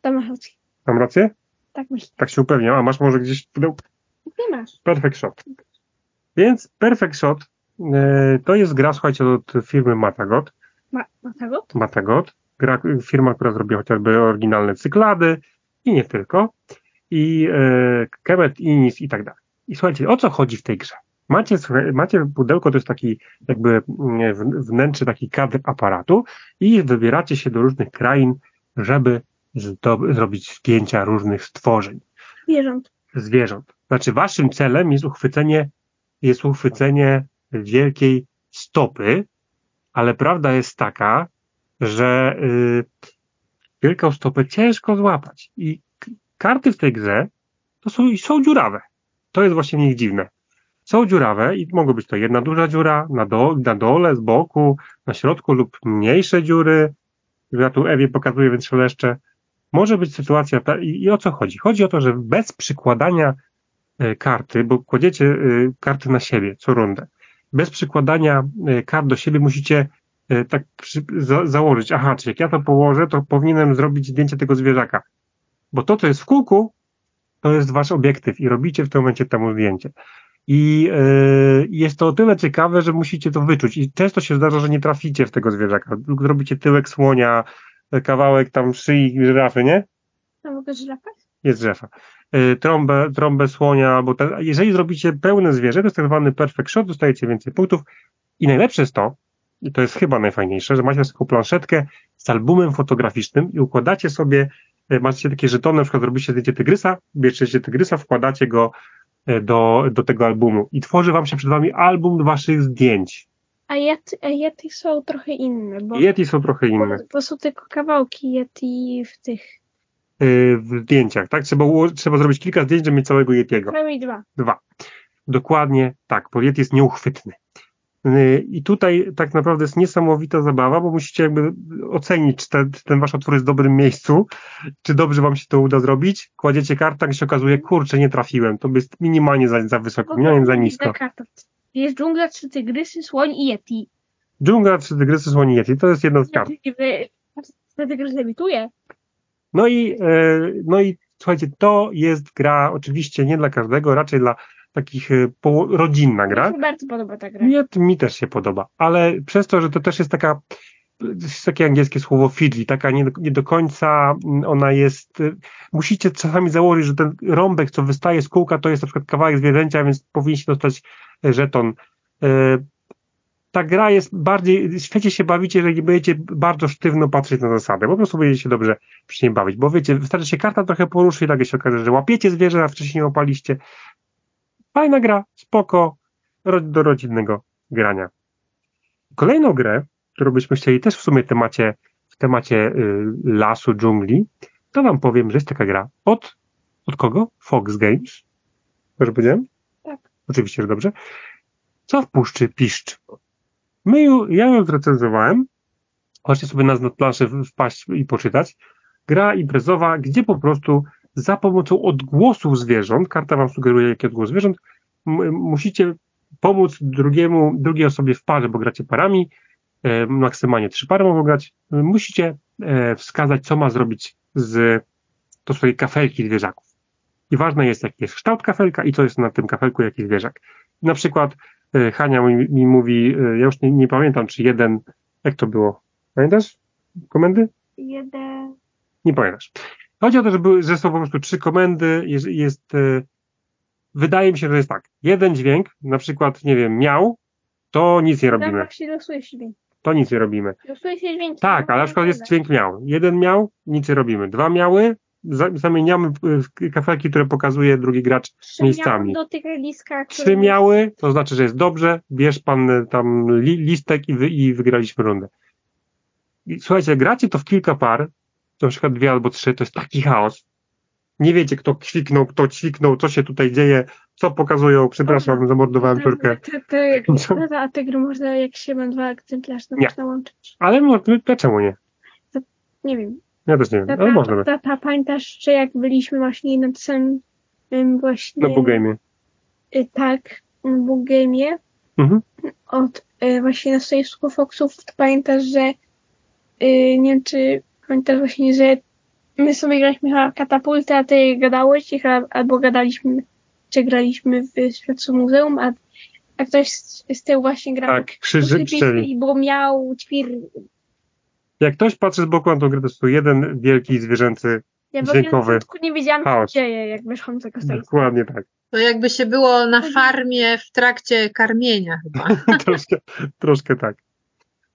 Speaker 1: Tam masz rację.
Speaker 2: Mam rację?
Speaker 1: Tak myślę.
Speaker 2: Tak się upewniam. A masz może gdzieś pudełko?
Speaker 1: Nie masz.
Speaker 2: Perfect Shot. Więc Perfect Shot e, to jest gra, słuchajcie, od firmy Matagot.
Speaker 1: Ma, ma tego?
Speaker 2: Matagot. Gra, firma, która zrobiła chociażby oryginalne cyklady i nie tylko. I e, Kemet, Inis i tak dalej. I słuchajcie, o co chodzi w tej grze? Macie, słuchaj- macie pudełko, to jest taki jakby mm, wnętrze, taki kadr aparatu i wybieracie się do różnych krain, żeby zrobić zdjęcia różnych stworzeń
Speaker 1: Zwierząt.
Speaker 2: zwierząt. Znaczy, waszym celem jest uchwycenie, jest uchwycenie wielkiej stopy, ale prawda jest taka, że y, wielką stopę ciężko złapać. I karty w tej grze to są, są dziurawe. To jest właśnie w nich dziwne. Są dziurawe i mogą być to jedna duża dziura na, do, na dole, z boku, na środku lub mniejsze dziury. Ja tu Ewie pokazuję, więc szeleszczę. Może być sytuacja, ta, i, i o co chodzi? Chodzi o to, że bez przykładania e, karty, bo kładziecie e, karty na siebie co rundę, bez przykładania e, kart do siebie musicie tak przy, za, założyć, aha, czy jak ja to położę, to powinienem zrobić zdjęcie tego zwierzaka. Bo to, co jest w kółku, to jest wasz obiektyw i robicie w tym momencie temu zdjęcie. I e, jest to o tyle ciekawe, że musicie to wyczuć. I często się zdarza, że nie traficie w tego zwierzaka. Zrobicie tyłek słonia, e, kawałek tam szyi żyrafy, nie?
Speaker 1: Tam mogę żyrafę?
Speaker 2: jest drzewa. Y, Trąbę, trąbę słonia, albo ten, jeżeli zrobicie pełne zwierzę, to jest tak zwany perfect shot, dostajecie więcej punktów. I najlepsze jest to, i to jest chyba najfajniejsze, że macie taką planszetkę z albumem fotograficznym i układacie sobie, macie takie żetony, na przykład robicie zdjęcie tygrysa, bierzecie tygrysa, wkładacie go do, do tego albumu i tworzy wam się przed wami album waszych zdjęć.
Speaker 1: A Yeti, a Yeti są trochę inne, bo,
Speaker 2: Yeti są trochę
Speaker 1: bo,
Speaker 2: inne
Speaker 1: bo są tylko kawałki Yeti w tych.
Speaker 2: y, w zdjęciach, tak? Trzeba, trzeba zrobić kilka zdjęć, żeby mieć całego Yetiego.
Speaker 1: Przynajmniej dwa.
Speaker 2: Dwa. Dokładnie tak, bo Yeti jest nieuchwytny. Yy, I tutaj tak naprawdę jest niesamowita zabawa, bo musicie jakby ocenić, czy ten, czy ten wasz otwór jest w dobrym miejscu, czy dobrze wam się to uda zrobić. Kładziecie kartę, i się okazuje, kurczę, nie trafiłem, to jest minimalnie za, za wysoko, minimalnie za nisko.
Speaker 1: Jest dżungla, trzy tygrysy, słoń i Yeti.
Speaker 2: Dżungla, trzy tygrysy, słoni Yeti, to jest jedna z kart.
Speaker 1: Ten tygrys lewituje.
Speaker 2: No i, e, no i słuchajcie, to jest gra oczywiście nie dla każdego, raczej dla takich poło- rodzinna gra.
Speaker 1: Mi się bardzo podoba ta gra.
Speaker 2: Mi, mi też się podoba, ale przez to, że to też jest taka, jest takie angielskie słowo fiddly, taka nie, do- nie do końca mm, ona jest, y, musicie czasami założyć, że ten rąbek, co wystaje z kółka, to jest na przykład kawałek zwierzęcia, więc powinniście dostać e, żeton. Ta gra jest bardziej, świetnie się bawicie, jeżeli będziecie bardzo sztywno patrzeć na zasady, po prostu będziecie się dobrze przy niej bawić, bo wiecie, wystarczy się karta trochę poruszy i nagle się okaże, że łapiecie zwierzę, a wcześniej nie łapaliście. Fajna gra, spoko, do rodzinnego grania. Kolejną grę, którą byśmy chcieli też w sumie w temacie, w temacie y, lasu, dżungli, to wam powiem, że jest taka gra od, od kogo? Fox Games. Dobrze powiedziałem?
Speaker 1: Tak.
Speaker 2: Oczywiście, że dobrze. Co w puszczy piszcz? My ju, ja ją zrecenzowałem. Możecie sobie nas na planszę wpaść i poczytać. Gra imprezowa, gdzie po prostu za pomocą odgłosów zwierząt, karta wam sugeruje jaki odgłos zwierząt, musicie pomóc drugiemu, drugiej osobie w parze, bo gracie parami, e, maksymalnie trzy pary mogą grać, musicie e, wskazać, co ma zrobić z to swojej kafelki zwierzaków. I ważne jest, jaki jest kształt kafelka i co jest na tym kafelku, jaki zwierzak. Na przykład e, Hania mi, mi mówi, e, ja już nie, nie pamiętam, czy jeden, jak to było? Pamiętasz komendy?
Speaker 1: Jeden.
Speaker 2: Nie pamiętasz. Chodzi o to, że, były, że są po prostu trzy komendy, jest, jest wydaje mi się, że jest tak, jeden dźwięk, na przykład, nie wiem, miał, to nic nie robimy,
Speaker 1: właśnie losuje się dźwięk.
Speaker 2: to nic nie robimy.
Speaker 1: Losuje się dźwięk.
Speaker 2: Tak, ale na przykład jest dźwięk miał. Jeden miał, nic nie robimy. Dwa miały, za, zamieniamy kafelki, które pokazuje drugi gracz
Speaker 1: Trzy
Speaker 2: miejscami.
Speaker 1: do tych liskach.
Speaker 2: Trzy miały, to znaczy, że jest dobrze, bierz pan e, tam li, listek i, wy, i wygraliśmy rundę. I, słuchajcie, gracie to w kilka par, na przykład dwie albo trzy, to jest taki chaos. Nie wiecie, kto kwiknął, kto ćwiknął, co się tutaj dzieje, co pokazują, przepraszam, zamordowałem piórkę.
Speaker 1: Te, te, te, te, a te gry można, jak się ma dwa egzemplarze, to
Speaker 2: Nie.
Speaker 1: można łączyć.
Speaker 2: Ale dlaczego nie?
Speaker 1: Nie wiem.
Speaker 2: Ja też nie wiem, ale można by.
Speaker 1: ta, ta, pamiętasz, że jak byliśmy właśnie na tym em, właśnie...
Speaker 2: Na Bugame.
Speaker 1: y, Tak, na Bugame.
Speaker 2: Mhm.
Speaker 1: Od y, właśnie na stoisku Foxów, to pamiętasz, że y, nie wiem, czy pamiętasz właśnie, że my sobie graliśmy chyba katapultę, a ty gadałeś, i chyba, albo gadaliśmy, czy graliśmy w Światu Muzeum, a, a ktoś z, z tyłu właśnie grał.
Speaker 2: Tak, krzyży pszczeli.
Speaker 1: Bo miał ćwir...
Speaker 2: Jak ktoś patrzy z boku na tą grę, to jest to jeden wielki zwierzęcy
Speaker 1: Ja
Speaker 2: Dźwiękowy.
Speaker 1: początku nie wiedziałam, co się
Speaker 2: chaos.
Speaker 1: dzieje, jak wyszłam z tego.
Speaker 2: Dokładnie tak.
Speaker 3: To jakby się było na farmie w trakcie karmienia chyba.
Speaker 2: troszkę, troszkę tak.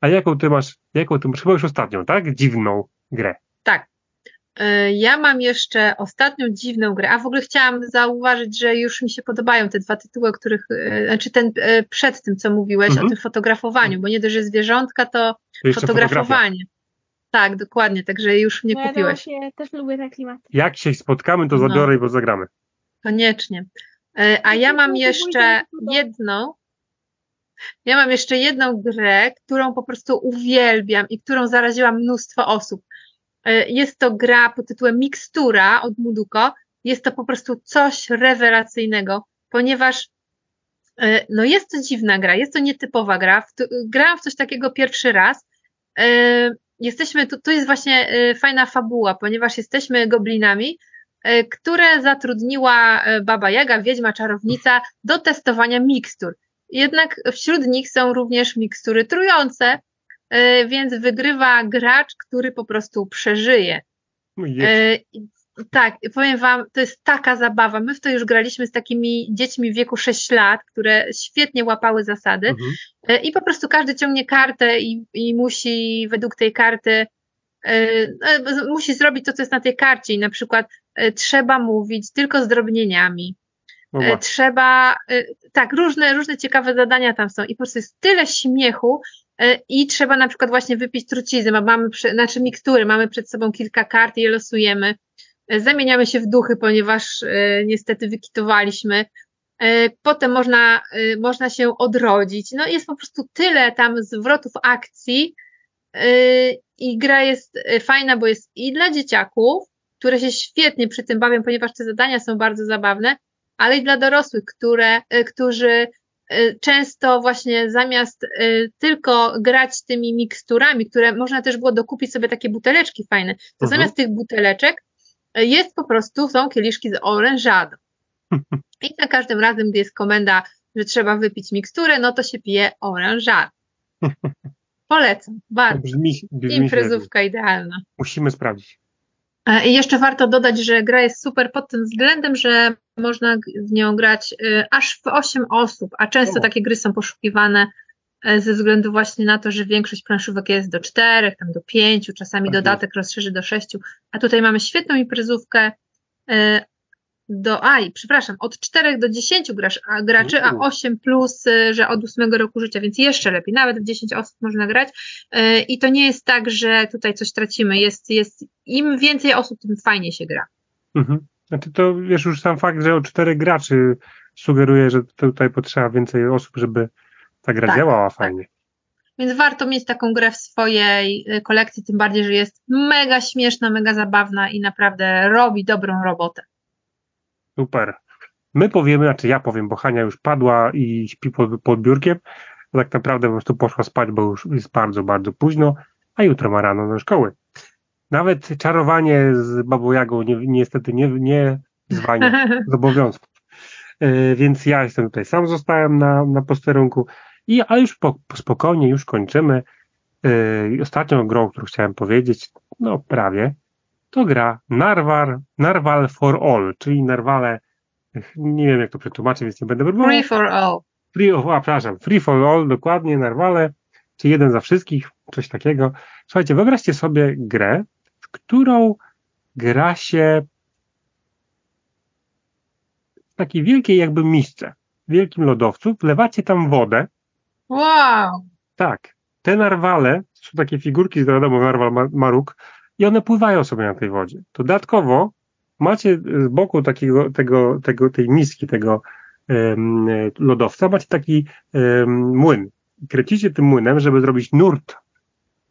Speaker 2: A jaką ty masz, jaką ty masz, chyba już ostatnią, tak? Dziwną grę.
Speaker 3: Tak. E, Ja mam jeszcze ostatnią dziwną grę, a w ogóle chciałam zauważyć, że już mi się podobają te dwa tytuły, o których, e, znaczy ten e, przed tym, co mówiłeś
Speaker 2: Mhm.
Speaker 3: o tym fotografowaniu, bo nie dość, że zwierzątka, to
Speaker 2: To
Speaker 3: fotografowanie. Tak, dokładnie, także już mnie
Speaker 1: No ja
Speaker 3: kupiłeś.
Speaker 1: właśnie też lubię te klimaty.
Speaker 2: Jak się spotkamy, to
Speaker 3: No.
Speaker 2: zabiorę i bo zagramy.
Speaker 3: Koniecznie. A ja mam jeszcze jedną, ja mam jeszcze jedną grę, którą po prostu uwielbiam i którą zaraziłam mnóstwo osób. E, Jest to gra pod tytułem Mikstura od Muduko. Jest to po prostu coś rewelacyjnego, ponieważ e, no jest to dziwna gra, jest to nietypowa gra. Grałam w coś takiego pierwszy raz. E, Jesteśmy, tu, tu jest właśnie fajna fabuła, ponieważ jesteśmy goblinami, które zatrudniła Baba Jaga, wiedźma, czarownica do testowania mikstur. Jednak wśród nich są również mikstury trujące, więc wygrywa gracz, który po prostu przeżyje.
Speaker 2: No.
Speaker 3: E, Tak, powiem Wam, to jest taka zabawa. My w to już graliśmy z takimi dziećmi w wieku 6 lat, które świetnie łapały zasady.
Speaker 2: Mhm.
Speaker 3: E, I po prostu każdy ciągnie kartę i, i musi według tej karty e, e, z- musi zrobić to, co jest na tej karcie. I na przykład e, trzeba mówić tylko zdrobnieniami.
Speaker 2: No
Speaker 3: E. Trzeba, e, tak, różne, różne ciekawe zadania tam są i po prostu jest tyle śmiechu e, i trzeba na przykład właśnie wypić trucizny, a mamy, znaczy mikstury, mamy przed sobą kilka kart i je losujemy. Zamieniamy się w duchy, ponieważ niestety wykitowaliśmy. Potem można, można się odrodzić. No jest po prostu tyle tam zwrotów akcji i gra jest fajna, bo jest i dla dzieciaków, które się świetnie przy tym bawią, ponieważ te zadania są bardzo zabawne, ale i dla dorosłych, które, y, którzy y, często właśnie zamiast y, tylko grać tymi miksturami, które można też było dokupić sobie takie buteleczki fajne, to
Speaker 2: Mhm.
Speaker 3: zamiast tych buteleczek jest po prostu, są kieliszki z orężadą. I za każdym razem, gdy jest komenda, że trzeba wypić miksturę, no to się pije orężadę. Polecam, bardzo.
Speaker 2: Brzmi, brzmi.
Speaker 3: Imprezówka idealna.
Speaker 2: Musimy sprawdzić.
Speaker 3: E, I jeszcze warto dodać, że gra jest super pod tym względem, że można w nią grać y, aż w 8 osób, a często takie gry są poszukiwane e, ze względu właśnie na to, że większość planszówek jest do 4, tam do 5, czasami
Speaker 2: Tak
Speaker 3: dodatek rozszerzy do 6, a tutaj mamy świetną imprezówkę e, do, aj, przepraszam, od 4 do 10 grasz, a, graczy, a
Speaker 2: Uuu.
Speaker 3: 8 plus, y, że od 8 roku życia, więc jeszcze lepiej, nawet w 10 osób można grać. Y, I to nie jest tak, że tutaj coś tracimy. Jest, jest, im więcej osób, tym fajnie się gra.
Speaker 2: Mhm. Znaczy to wiesz już sam fakt, że o czterech graczy sugeruje, że tutaj potrzeba więcej osób, żeby ta gra
Speaker 3: Tak,
Speaker 2: działała
Speaker 3: tak.
Speaker 2: fajnie.
Speaker 3: Więc warto mieć taką grę w swojej y, kolekcji, tym bardziej, że jest mega śmieszna, mega zabawna i naprawdę robi dobrą robotę.
Speaker 2: Super. My powiemy, znaczy ja powiem, bo Hania już padła i śpi pod, pod biurkiem. Tak naprawdę po prostu poszła spać, bo już jest bardzo, bardzo późno, a jutro ma rano do szkoły. Nawet czarowanie z babą Jagą nie, niestety nie, nie zwalnia z obowiązków. E, Więc ja jestem tutaj sam zostałem na, na posterunku. I, ale już po, po spokojnie, już kończymy. I ostatnią grą, którą chciałem powiedzieć, no prawie, to gra Narwal, Narwal for All, czyli Narwale, nie wiem jak to przetłumaczę, więc nie będę próbował.
Speaker 3: Free for all.
Speaker 2: Free, a, przepraszam, Free for All, dokładnie, Narwale, czy jeden za wszystkich, coś takiego. Słuchajcie, wyobraźcie sobie grę, w którą gra się w takiej wielkiej jakby misce, wielkim lodowcu, wlewacie tam wodę.
Speaker 3: Wow!
Speaker 2: Tak. Te narwale, są takie figurki, wiadomo, narwal ma, maruk, i one pływają sobie na tej wodzie. Dodatkowo macie z boku takiego, tego, tego, tej miski, tego um, lodowca, macie taki um, młyn. Kręcicie tym młynem, żeby zrobić nurt.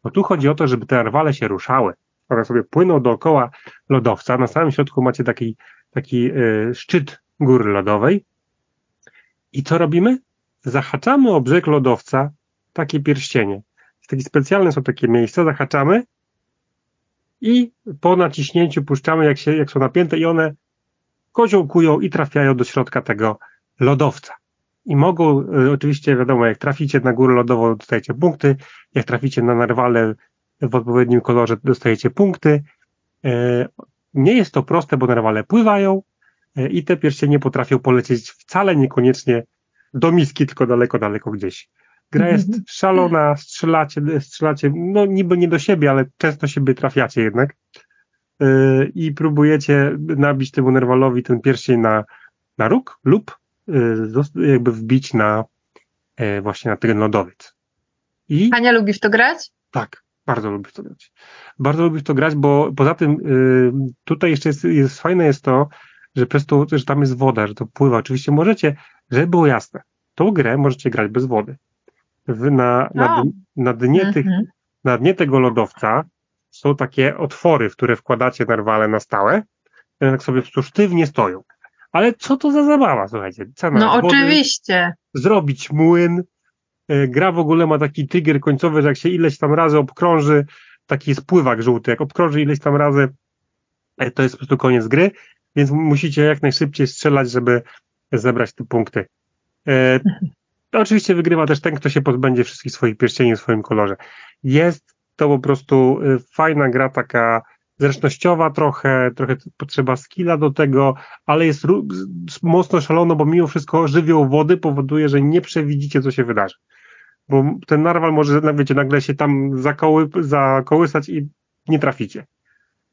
Speaker 2: Bo tu chodzi o to, żeby te narwale się ruszały. One sobie płyną dookoła lodowca. Na samym środku macie taki, taki y, szczyt góry lodowej. I co robimy? Zahaczamy o brzeg lodowca takie pierścienie. Takie specjalne są takie miejsca, zahaczamy i po naciśnięciu puszczamy, jak, się, jak są napięte i one koziołkują i trafiają do środka tego lodowca. I mogą, y, oczywiście wiadomo, jak traficie na górę lodową, dostajecie punkty, jak traficie na narwale w odpowiednim kolorze, dostajecie punkty. Y, nie jest to proste, bo narwale pływają y, i te pierścienie potrafią polecieć wcale niekoniecznie do miski, tylko daleko, daleko gdzieś. Gra jest mhm. szalona, strzelacie, strzelacie, no niby nie do siebie, ale często siebie trafiacie jednak. Yy, I próbujecie nabić temu nerwalowi ten pierścień na, na róg lub yy, jakby wbić na yy, właśnie na ten lodowiec.
Speaker 3: I Ania lubi w to grać?
Speaker 2: Tak, bardzo lubi w to grać. Bardzo lubi w to grać, bo poza tym yy, tutaj jeszcze jest, jest fajne jest to, że przez to, że tam jest woda, że to pływa. Oczywiście możecie, żeby było jasne, tą grę możecie grać bez wody w, na, na, na, dnie tych, mhm. na dnie tego lodowca są takie otwory, w które wkładacie narwale na stałe, one tak sobie sztywnie stoją. Ale co to za zabawa, słuchajcie?
Speaker 3: Cena no wody, oczywiście.
Speaker 2: Zrobić młyn. E, gra w ogóle ma taki trigger końcowy, że jak się ileś tam razy obkrąży, taki jest pływak żółty, jak obkrąży ileś tam razy, e, to jest po prostu koniec gry, więc musicie jak najszybciej strzelać, żeby zebrać te punkty. To oczywiście wygrywa też ten, kto się pozbędzie wszystkich swoich pierścieni w swoim kolorze. Jest to po prostu y, fajna gra, taka zręcznościowa trochę, trochę potrzeba skilla do tego, ale jest mocno szalono, bo mimo wszystko żywioł wody powoduje, że nie przewidzicie, co się wydarzy. Bo ten narwal może, wiecie, nagle się tam zakoły, zakołysać i nie traficie.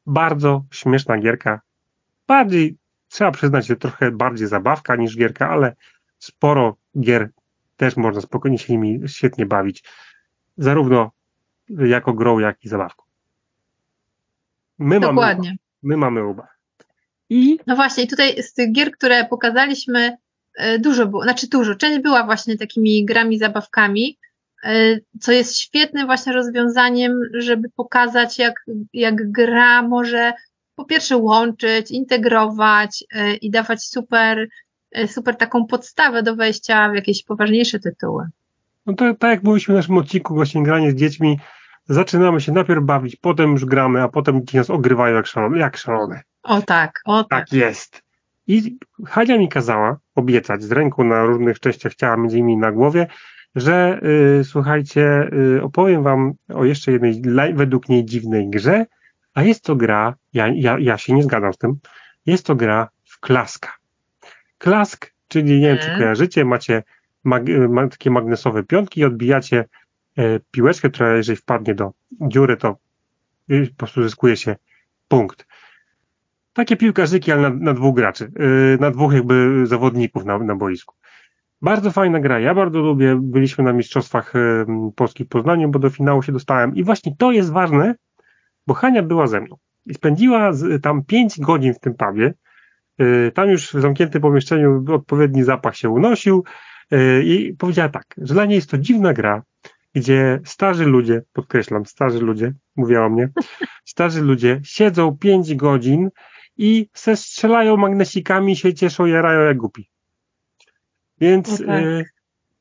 Speaker 2: Bardzo śmieszna gierka. Bardziej, trzeba przyznać, że trochę bardziej zabawka niż gierka, ale sporo gier też można spokojnie się nimi świetnie bawić. Zarówno jako grą, jak i zabawką.
Speaker 3: My Dokładnie.
Speaker 2: Mamy, my mamy oba.
Speaker 3: I... No właśnie, tutaj z tych gier, które pokazaliśmy, e, dużo było, znaczy dużo, część była właśnie takimi grami, zabawkami, e, co jest świetnym właśnie rozwiązaniem, żeby pokazać, jak, jak gra może po pierwsze łączyć, integrować e, i dawać super super taką podstawę do wejścia w jakieś poważniejsze tytuły.
Speaker 2: No to tak jak mówiliśmy w naszym odcinku, właśnie granie z dziećmi, zaczynamy się najpierw bawić, potem już gramy, a potem dzieci nas ogrywają jak szalone. Jak szalone.
Speaker 3: O tak, o tak.
Speaker 2: Tak jest. I Hania mi kazała obiecać z ręką na różnych częściach ciała, między innymi na głowie, że y, słuchajcie, y, opowiem wam o jeszcze jednej według niej dziwnej grze, a jest to gra, ja, ja, ja się nie zgadzam z tym, jest to gra w klaska. Klask, czyli nie wiem, czy mhm. kojarzycie, macie mag ma takie magnesowe pionki i odbijacie e, piłeczkę, która jeżeli wpadnie do dziury, to y, po prostu zyskuje się punkt. Takie piłkarzyki, ale na, na dwóch graczy, y, na dwóch jakby zawodników na, na boisku. Bardzo fajna gra, ja bardzo lubię, byliśmy na Mistrzostwach y, Polskich w Poznaniu, bo do finału się dostałem i właśnie to jest ważne, bo Hania była ze mną i spędziła z, tam pięć godzin w tym pubie, tam już w zamkniętym pomieszczeniu odpowiedni zapach się unosił y, i powiedziała tak, że dla niej jest to dziwna gra, gdzie starzy ludzie, podkreślam, starzy ludzie, mówiła o mnie, starzy ludzie siedzą pięć godzin i se strzelają magnesikami, się cieszą, jarają jak głupi. Więc no tak. y,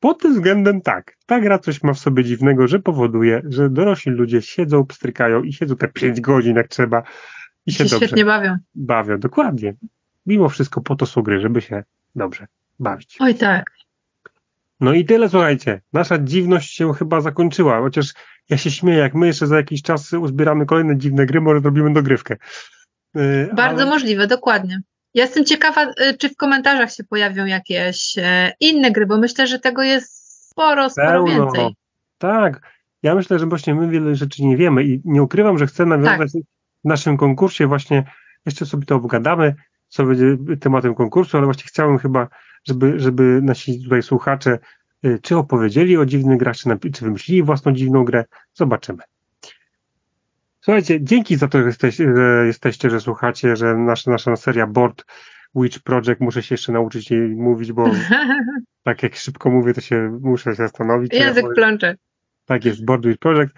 Speaker 2: pod tym względem tak, ta gra coś ma w sobie dziwnego, że powoduje, że dorośli ludzie siedzą, pstrykają i siedzą te pięć godzin jak trzeba i się, się
Speaker 3: świetnie bawią.
Speaker 2: Bawią, dokładnie mimo wszystko po to są gry, żeby się dobrze bawić.
Speaker 3: Oj tak.
Speaker 2: No i tyle, słuchajcie. Nasza dziwność się chyba zakończyła, chociaż ja się śmieję, jak my jeszcze za jakiś czas uzbieramy kolejne dziwne gry, może zrobimy dogrywkę.
Speaker 3: Yy, Bardzo ale... możliwe, dokładnie. Ja jestem ciekawa, y, czy w komentarzach się pojawią jakieś e, inne gry, bo myślę, że tego jest sporo, sporo Pełno. więcej.
Speaker 2: Tak. Ja myślę, że właśnie my wiele rzeczy nie wiemy i nie ukrywam, że chcę nawiązać tak. w naszym konkursie właśnie jeszcze sobie to obgadamy, co będzie tematem konkursu, ale właśnie chciałem chyba, żeby, żeby nasi tutaj słuchacze y, czy opowiedzieli o dziwnych grach, czy, czy wymyślili własną dziwną grę, zobaczymy. Słuchajcie, dzięki za to, że jesteście, że, jesteście, że słuchacie, że nasza, nasza seria Board Witch Project, muszę się jeszcze nauczyć jej mówić, bo tak jak szybko mówię, to się muszę się zastanowić.
Speaker 3: Język ja plącze.
Speaker 2: Tak jest, Board Witch Project,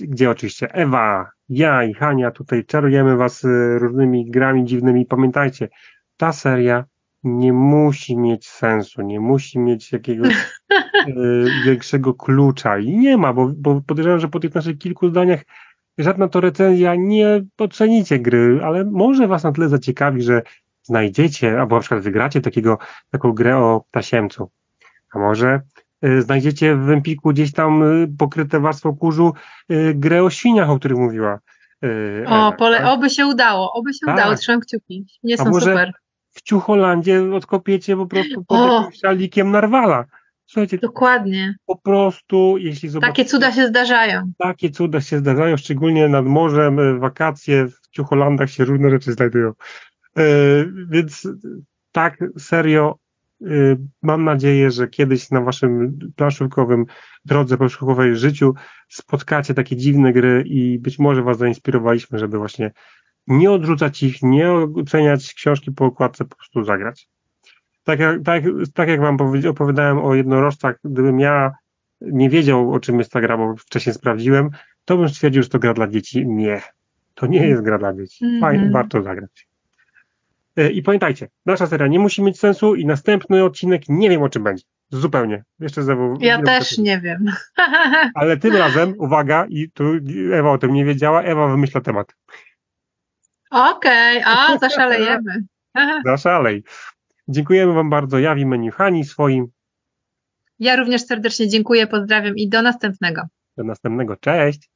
Speaker 2: gdzie oczywiście Ewa, ja i Hania tutaj czarujemy was yy, różnymi grami dziwnymi. Pamiętajcie, ta seria nie musi mieć sensu, nie musi mieć jakiegoś yy, większego klucza i nie ma, bo, bo podejrzewam, że po tych naszych kilku zdaniach żadna to recenzja nie ocenicie gry, ale może was na tyle zaciekawi, że znajdziecie, albo na przykład wygracie takiego, taką grę o tasiemcu. A może y, znajdziecie w Empiku gdzieś tam y, pokryte warstwą kurzu y, grę o świniach, o których mówiła.
Speaker 3: Y, o, pole, tak? oby się udało, oby się tak. udało, trzymam kciuki. Nie są super.
Speaker 2: W Ciucholandzie odkopiecie po prostu pod szalikiem narwala.
Speaker 3: Słuchajcie, Dokładnie.
Speaker 2: Po prostu, jeśli zobaczycie...
Speaker 3: Takie cuda się zdarzają.
Speaker 2: Takie cuda się zdarzają, szczególnie nad morzem, wakacje, w Ciucholandach się różne rzeczy znajdują. Więc tak, serio, mam nadzieję, że kiedyś na waszym planszówkowym drodze planszówkowej życiu spotkacie takie dziwne gry i być może was zainspirowaliśmy, żeby właśnie nie odrzucać ich, nie oceniać książki po okładce, po prostu zagrać. Tak jak, tak, tak jak wam opowiadałem o jednorożcach, gdybym ja nie wiedział, o czym jest ta gra, bo wcześniej sprawdziłem, to bym stwierdził, że to gra dla dzieci. Nie. To nie jest gra dla dzieci. Fajnie, mm -hmm. warto zagrać. E, I pamiętajcie, nasza seria nie musi mieć sensu i następny odcinek nie wiem o czym będzie. Zupełnie. Jeszcze
Speaker 3: znowu. Ja też nie wiem.
Speaker 2: Ale tym razem, uwaga, i tu Ewa o tym nie wiedziała, Ewa wymyśla temat.
Speaker 3: Okej, okay, a zaszalejemy.
Speaker 2: Zaszalej. Dziękujemy Wam bardzo. Ja w imieniu Hani swoim.
Speaker 3: Ja również serdecznie dziękuję, pozdrawiam i do następnego.
Speaker 2: Do następnego. Cześć.